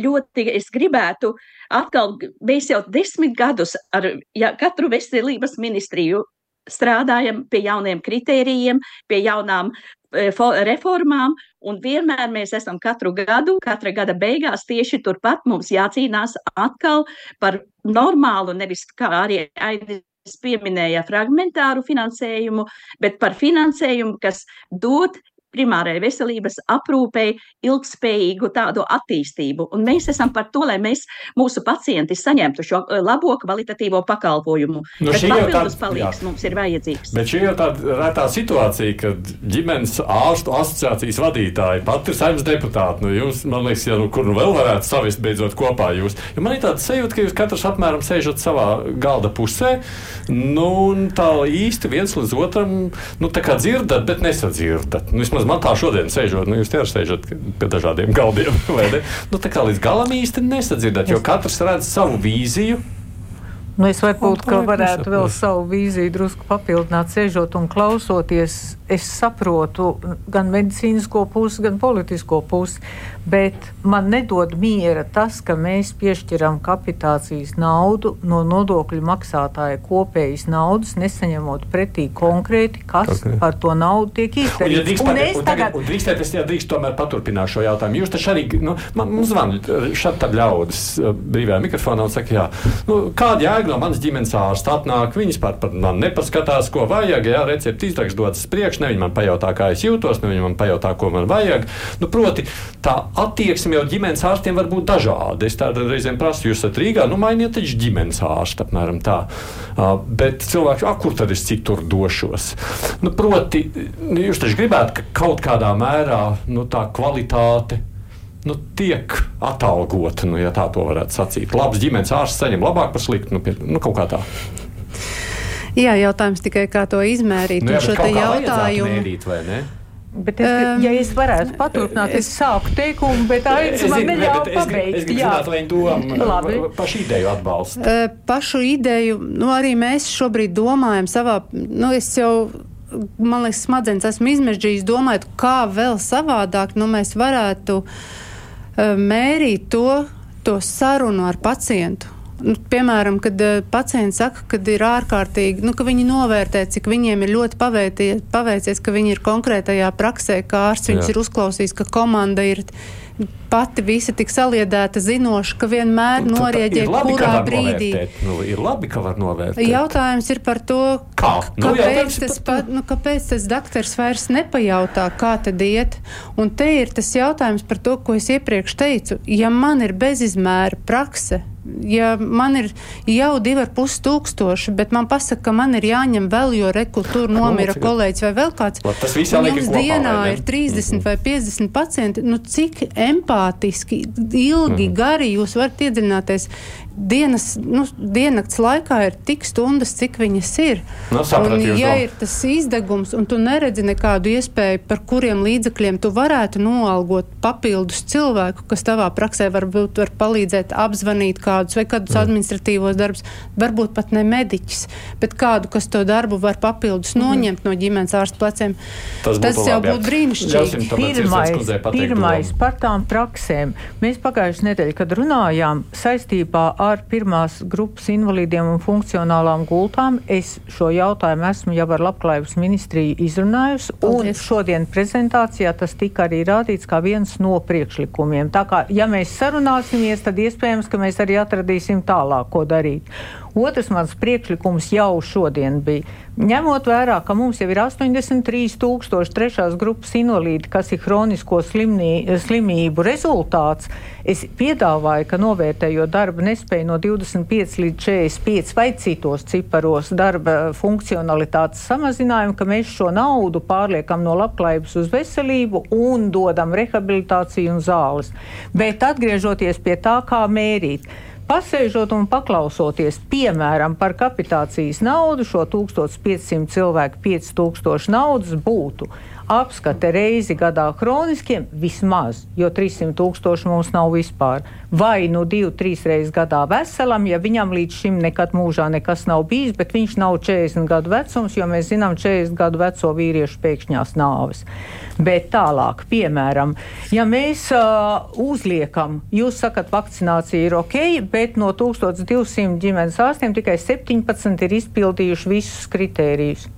ļoti es gribētu atkal, mēs jau desmit gadus ar ja, katru veselības ministriju strādājam pie jauniem kritērijiem, pie jaunām reformām, un vienmēr mēs esam katru gadu, katra gada beigās tieši turpat mums jācīnās atkal par normālu, nevis kā arī Ainis pieminēja fragmentāru finansējumu, bet par finansējumu, kas dod primārai veselības aprūpei ilgspējīgu tādu attīstību. Un mēs esam par to, lai mēs, mūsu pacienti saņemtu šo eh, labo kvalitatīvo pakalpojumu. Nu, Bet papildus palīgs jā. mums ir vajadzīgs. Bet šī ir tāda retā situācija, kad ģimenes ārstu asociācijas vadītāji pat ir saimnes deputāti. Nu, jūs, man liekas, ja nu, kur nu vēl varētu savest beidzot kopā jūs. Jo man ir tāda sajūta, ka jūs katrs apmēram sēžat savā galda pusē, nu, un tā īsti viens līdz otram, nu, tā kā dzirdat, bet nesadzirdat. Nu, vismaz man tā šodien sēžot, nu, jūs tie sēžat pie dažādiem galdiem. Nu, tā kā līdz galam īsti nesadzirdēt, jo katrs redz savu vīziju. Nu, es varbūt varētu vēl savu vīziju drusku papildināt, sēžot un klausoties. Es saprotu gan medicīnisko pusi, gan politisko pusi, bet man nedod miera tas, ka mēs piešķiram kapitācijas naudu no nodokļu maksātāja kopējas naudas, nesaņemot pretī konkrēti, kas okay. par to naudu tiek izdarīts. Ja un es un tagad, un drīkstēt, es drīkst tomēr paturpināt šo jautājumu. Jūs taču arī, nu, man, man zvan šad tad ļaudis brīvajā mikrofonā un saka, jā, nu, kāda jēga no manas ģimenes ārsta atnāk, viņas par, par man nepaskatās, ko vajag, jā, recepti izrakst dodas priekš, ne viņi man pajautā, kā es jūtos, ne viņi man pajautā, ko man vajag. Nu, proti, tā attieksme jau ģimenes ārstiem var būt dažāda. Es tādu reizēm prasu, jūs esat Rīgā, nu mainiet taču ģimenes ārstu, apmēram tā. Uh, bet cilvēks, ah, kur tad es citur došos? Nu, proti, jūs taču gribētu, ka kaut kādā mērā nu, tā kvalitāte nu, tiek atalgota, nu, ja tā varētu sacīt. Labs ģimenes ārsts saņem labāk par sliktu, nu, pie, nu kaut kā tā. Jā, jautājums tikai kā to izmērīt. Nu, jā, šo jautājumu. Mērīt, Bet es, um, ja es varētu paturpināt, es sāku teikumu, bet Aits man neļāva pabeigt. Es, es jā, vai domu pašu ideju atbalstu. Uh, pašu ideju, nu arī mēs šobrīd domājam savā, nu es jau man liekas, smadzenes esmu izmežģījis, domājot, kā vēl savādāk nu, mēs varētu uh, mērīt to, to sarunu ar pacientu. Nu, piemēram, kad uh, pacients saka, ka ir ārkārtīgi, nu, ka viņi novērtē, cik viņiem ir ļoti paveicies, ka viņi ir konkrētajā praksē, kā ārsts viņus ir uzklausījis, ka komanda ir pati visa tik saliedēta, zinoša, ka vienmēr nu, labi, kurā brīdī. Nu, ir labi, ka var novērtēt. Jautājums ir par to, kā? Nu, kāpēc, tas, pa, nu, kāpēc tas doktors vairs nepajautā, kā tad iet. Un te ir tas jautājums par to, ko es iepriekš teicu. Ja man ir bezizmēra prakse, ja man ir jau divi ar pus tūkstoši, bet man pasaka, ka man ir jāņem vēl, jo rekultūra nu, nomira kolēģis vai vēl kāds. Labi, tas viss jāliek kopā. Dienā ir 30 mm -hmm. vai 50 pacienti. Nu, cik empātiski, ilgi, mm -hmm. gari jūs varat iedziļināties dienas, nu, diennakts laikā ir tik stundas, cik viņas ir. No, nu, un, ja ir tas izdegums, un tu neredzi nekādu iespēju, par kuriem līdzekļiem tu varētu noalgot papildus cilvēku, kas tavā praksē varbūt var palīdzēt apzvanīt kādus vai kādus mm. administratīvos darbus, varbūt pat ne mediķis, bet kādu, kas to darbu var papildus mm. noņemt no ģimenes ārsta pleciem. Tas, tas jau būtu brīnišķīgi. Pirmais, pirmais par tām praksēm. Mēs pagājušajā nedēļā, kad runājām saistībā ar ar pirmās grupas invalīdiem un funkcionālām gultām. Es šo jautājumu esmu jau ar Labklājības ministriju izrunājusi, Paldies. un šodien prezentācijā tas tika arī rādīts kā viens no priekšlikumiem. Tā kā, ja mēs sarunāsimies, tad iespējams, ka mēs arī atradīsim tālāk, ko darīt. Otrs mans priekšlikums jau šodien bija. Ņemot vērā, ka mums jau ir 83,000 trešās grupas invalīdi, kas ir hronisko slimnī, slimību rezultāts, es piedāvāju, ka novērtējot darba nespēju no 25 līdz 45 vai citos ciparos darba funkcionalitātes samazinājumu, ka mēs šo naudu pārliekam no labklājības uz veselību un dodam rehabilitāciju un zāles. Bet atgriežoties pie tā, kā mērīt. Pasēžot un paklausoties, piemēram, par kapitācijas naudu, šo 1500 cilvēku 5000 naudas būtu apskate reizi gadā chroniskiem vismaz, jo 300 tūkstoši mums nav vispār. Vai nu divu, trīs reizes gadā veselam, ja viņam līdz šim nekad mūžā nekas nav bijis, bet viņš nav 40 gadu vecums, jo mēs zinām 40 gadu veco vīriešu pēkšņās nāves. Bet tālāk, piemēram, ja mēs uh, uzliekam, jūs sakat, vakcinācija ir ok, bet no 1200 ģimenes ārstiem tikai 17 ir izpildījuši visus kritērijus.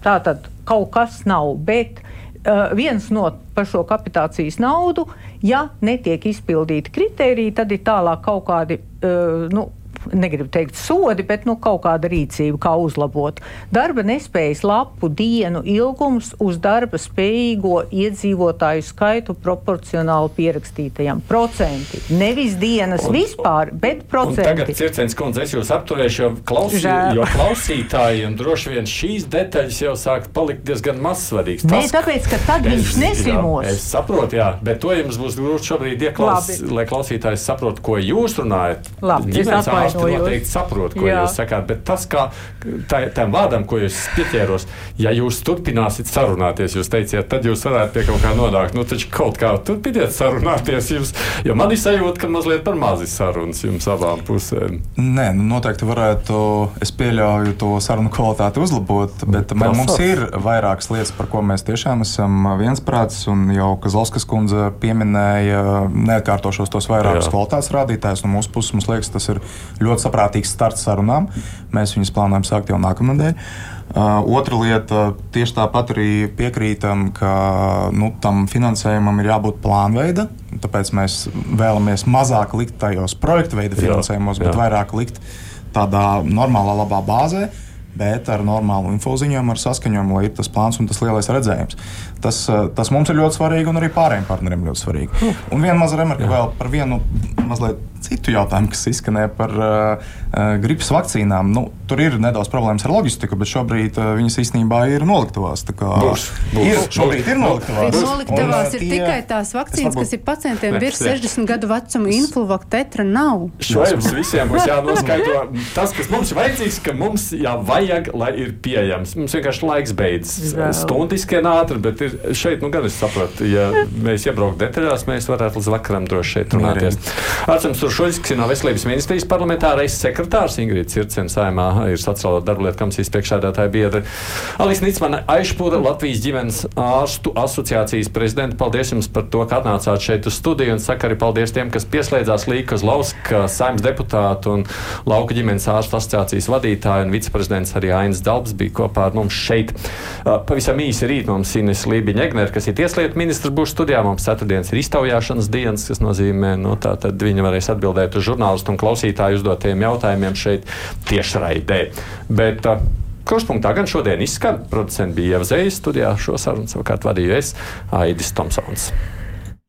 Tā tad kaut kas nav, bet uh, viens no par šo kapitācijas naudu, ja netiek izpildīti kriteriji, tad ir tālāk kaut kādi uh, nu, negribu teikt sodi, bet nu, kaut kāda rīcība, kā uzlabot. Darba nespējas lapu dienu ilgums uz darba spējīgo iedzīvotāju skaitu proporcionāli pierakstītajam procenti. Nevis dienas un, vispār, bet procenti. Tagad, Circens kundze, es jūs apturēšu, jo, klausī, jo klausītājiem droši vien šīs detaļas jau sāk palikt diezgan mazsvarīgas. Nē, tāpēc, ka tad es, viņš nesimos. Jā, es saprotu, jā, bet to jums būs grūti šobrīd ieklaus, lai klausītājs saprot, ko jūs runājat. Labi, Ģimenes ārsti noteikti saprot, ko Jā. jūs sakāt, bet tas, kā tā, tam vārdam, ko jūs pieķēros, ja jūs turpināsiet sarunāties, jūs teiciet, tad jūs varētu pie kaut kā nonākt. Nu, taču kaut kā turpiniet sarunāties, jums, jo man ir sajūta, ka mazliet par mazi sarunas jums abām pusēm. Nē, nu, noteikti varētu, es pieļauju to sarunu kvalitāti uzlabot, bet man, mums ir vairākas lietas, par ko mēs tiešām esam viensprātis, un jau Kazlauskas kundze pieminēja, neatkārtošos tos vairākus kvalitātes rādītājus. No mūsu puses mums liekas, tas ir ļoti saprātīgs starts sarunām. Mēs viņus plānojam sākt jau nākamnedēļ. Uh, otra lieta, tieši tāpat arī piekrītam, ka nu, tam finansējumam ir jābūt plānveida. Tāpēc mēs vēlamies mazāk likt tajos projektu veida finansējumos, jā, jā. bet vairāk likt tādā normālā, labā bāzē. Bet ar normālu infoziņojumu, ar saskaņojumu, lai ir tas plāns un tas lielais redzējums. Tas, tas mums ir ļoti svarīgi un arī pārējiem partneriem ļoti svarīgi. Un viena maza remarka vēl par vienu mazliet citu jautājumu, kas izskanēja par uh, gripas vakcīnām. Nu, tur ir nedaudz problēmas ar loģistiku, bet šobrīd uh, viņas īstenībā ir noliktavās. Būs, būs, ir, šobrīd būs, ir noliktavās. Ir noliktavās ir tie, tikai tās vakcīnas, varbūt, kas ir pacientiem virs 60 gadu vecuma. Influvak tetra nav. Šo jums visiem būs jānoskaidro. Tas, kas mums ir vajadzīgs, ka mums jau vajag, lai ir pieejams. Mums vienkārši laiks beidzas. Stundiskie nātri, bet ir šeit, nu gan es saprotu, ja mēs iebrauktu detaļās, mēs varētu līdz vakaram droši šeit runāties. Atcīms, tur Šuļs, kas ir no Veselības ministrijas parlamentārais sekretārs, Ingrīda Circena saimā ir sociālo darbu lietu komisijas priekšsēdētāja biedra. Alis Nicmana Aišpūra, Latvijas ģimenes ārstu asociācijas prezidenta. Paldies jums par to, ka atnācāt šeit uz studiju un saka arī paldies tiem, kas pieslēdzās Līka Zlauska, saimnes deputātu un lauka ģimenes ārstu asociācijas vadītāju un viceprezidents arī Ainas Dalbs bija kopā ar mums šeit. Pavisam īsi rīt mums Ines Lībiņa Egner, kas ir tieslietu ministrs, būs studijā. Mums ceturtdienas ir iztaujāšanas dienas, kas nozīmē, nu tā tad viņa varēs atbildēt uz žurnālistu un klausītāju uzdotiem jautājumiem šeit tiešraidē. Bet, uh, Kruspunktā gan šodien izskan, producents bija Ieva Zējas studijā, šo sarunu savukārt vadīju es, Aidis Tomsons.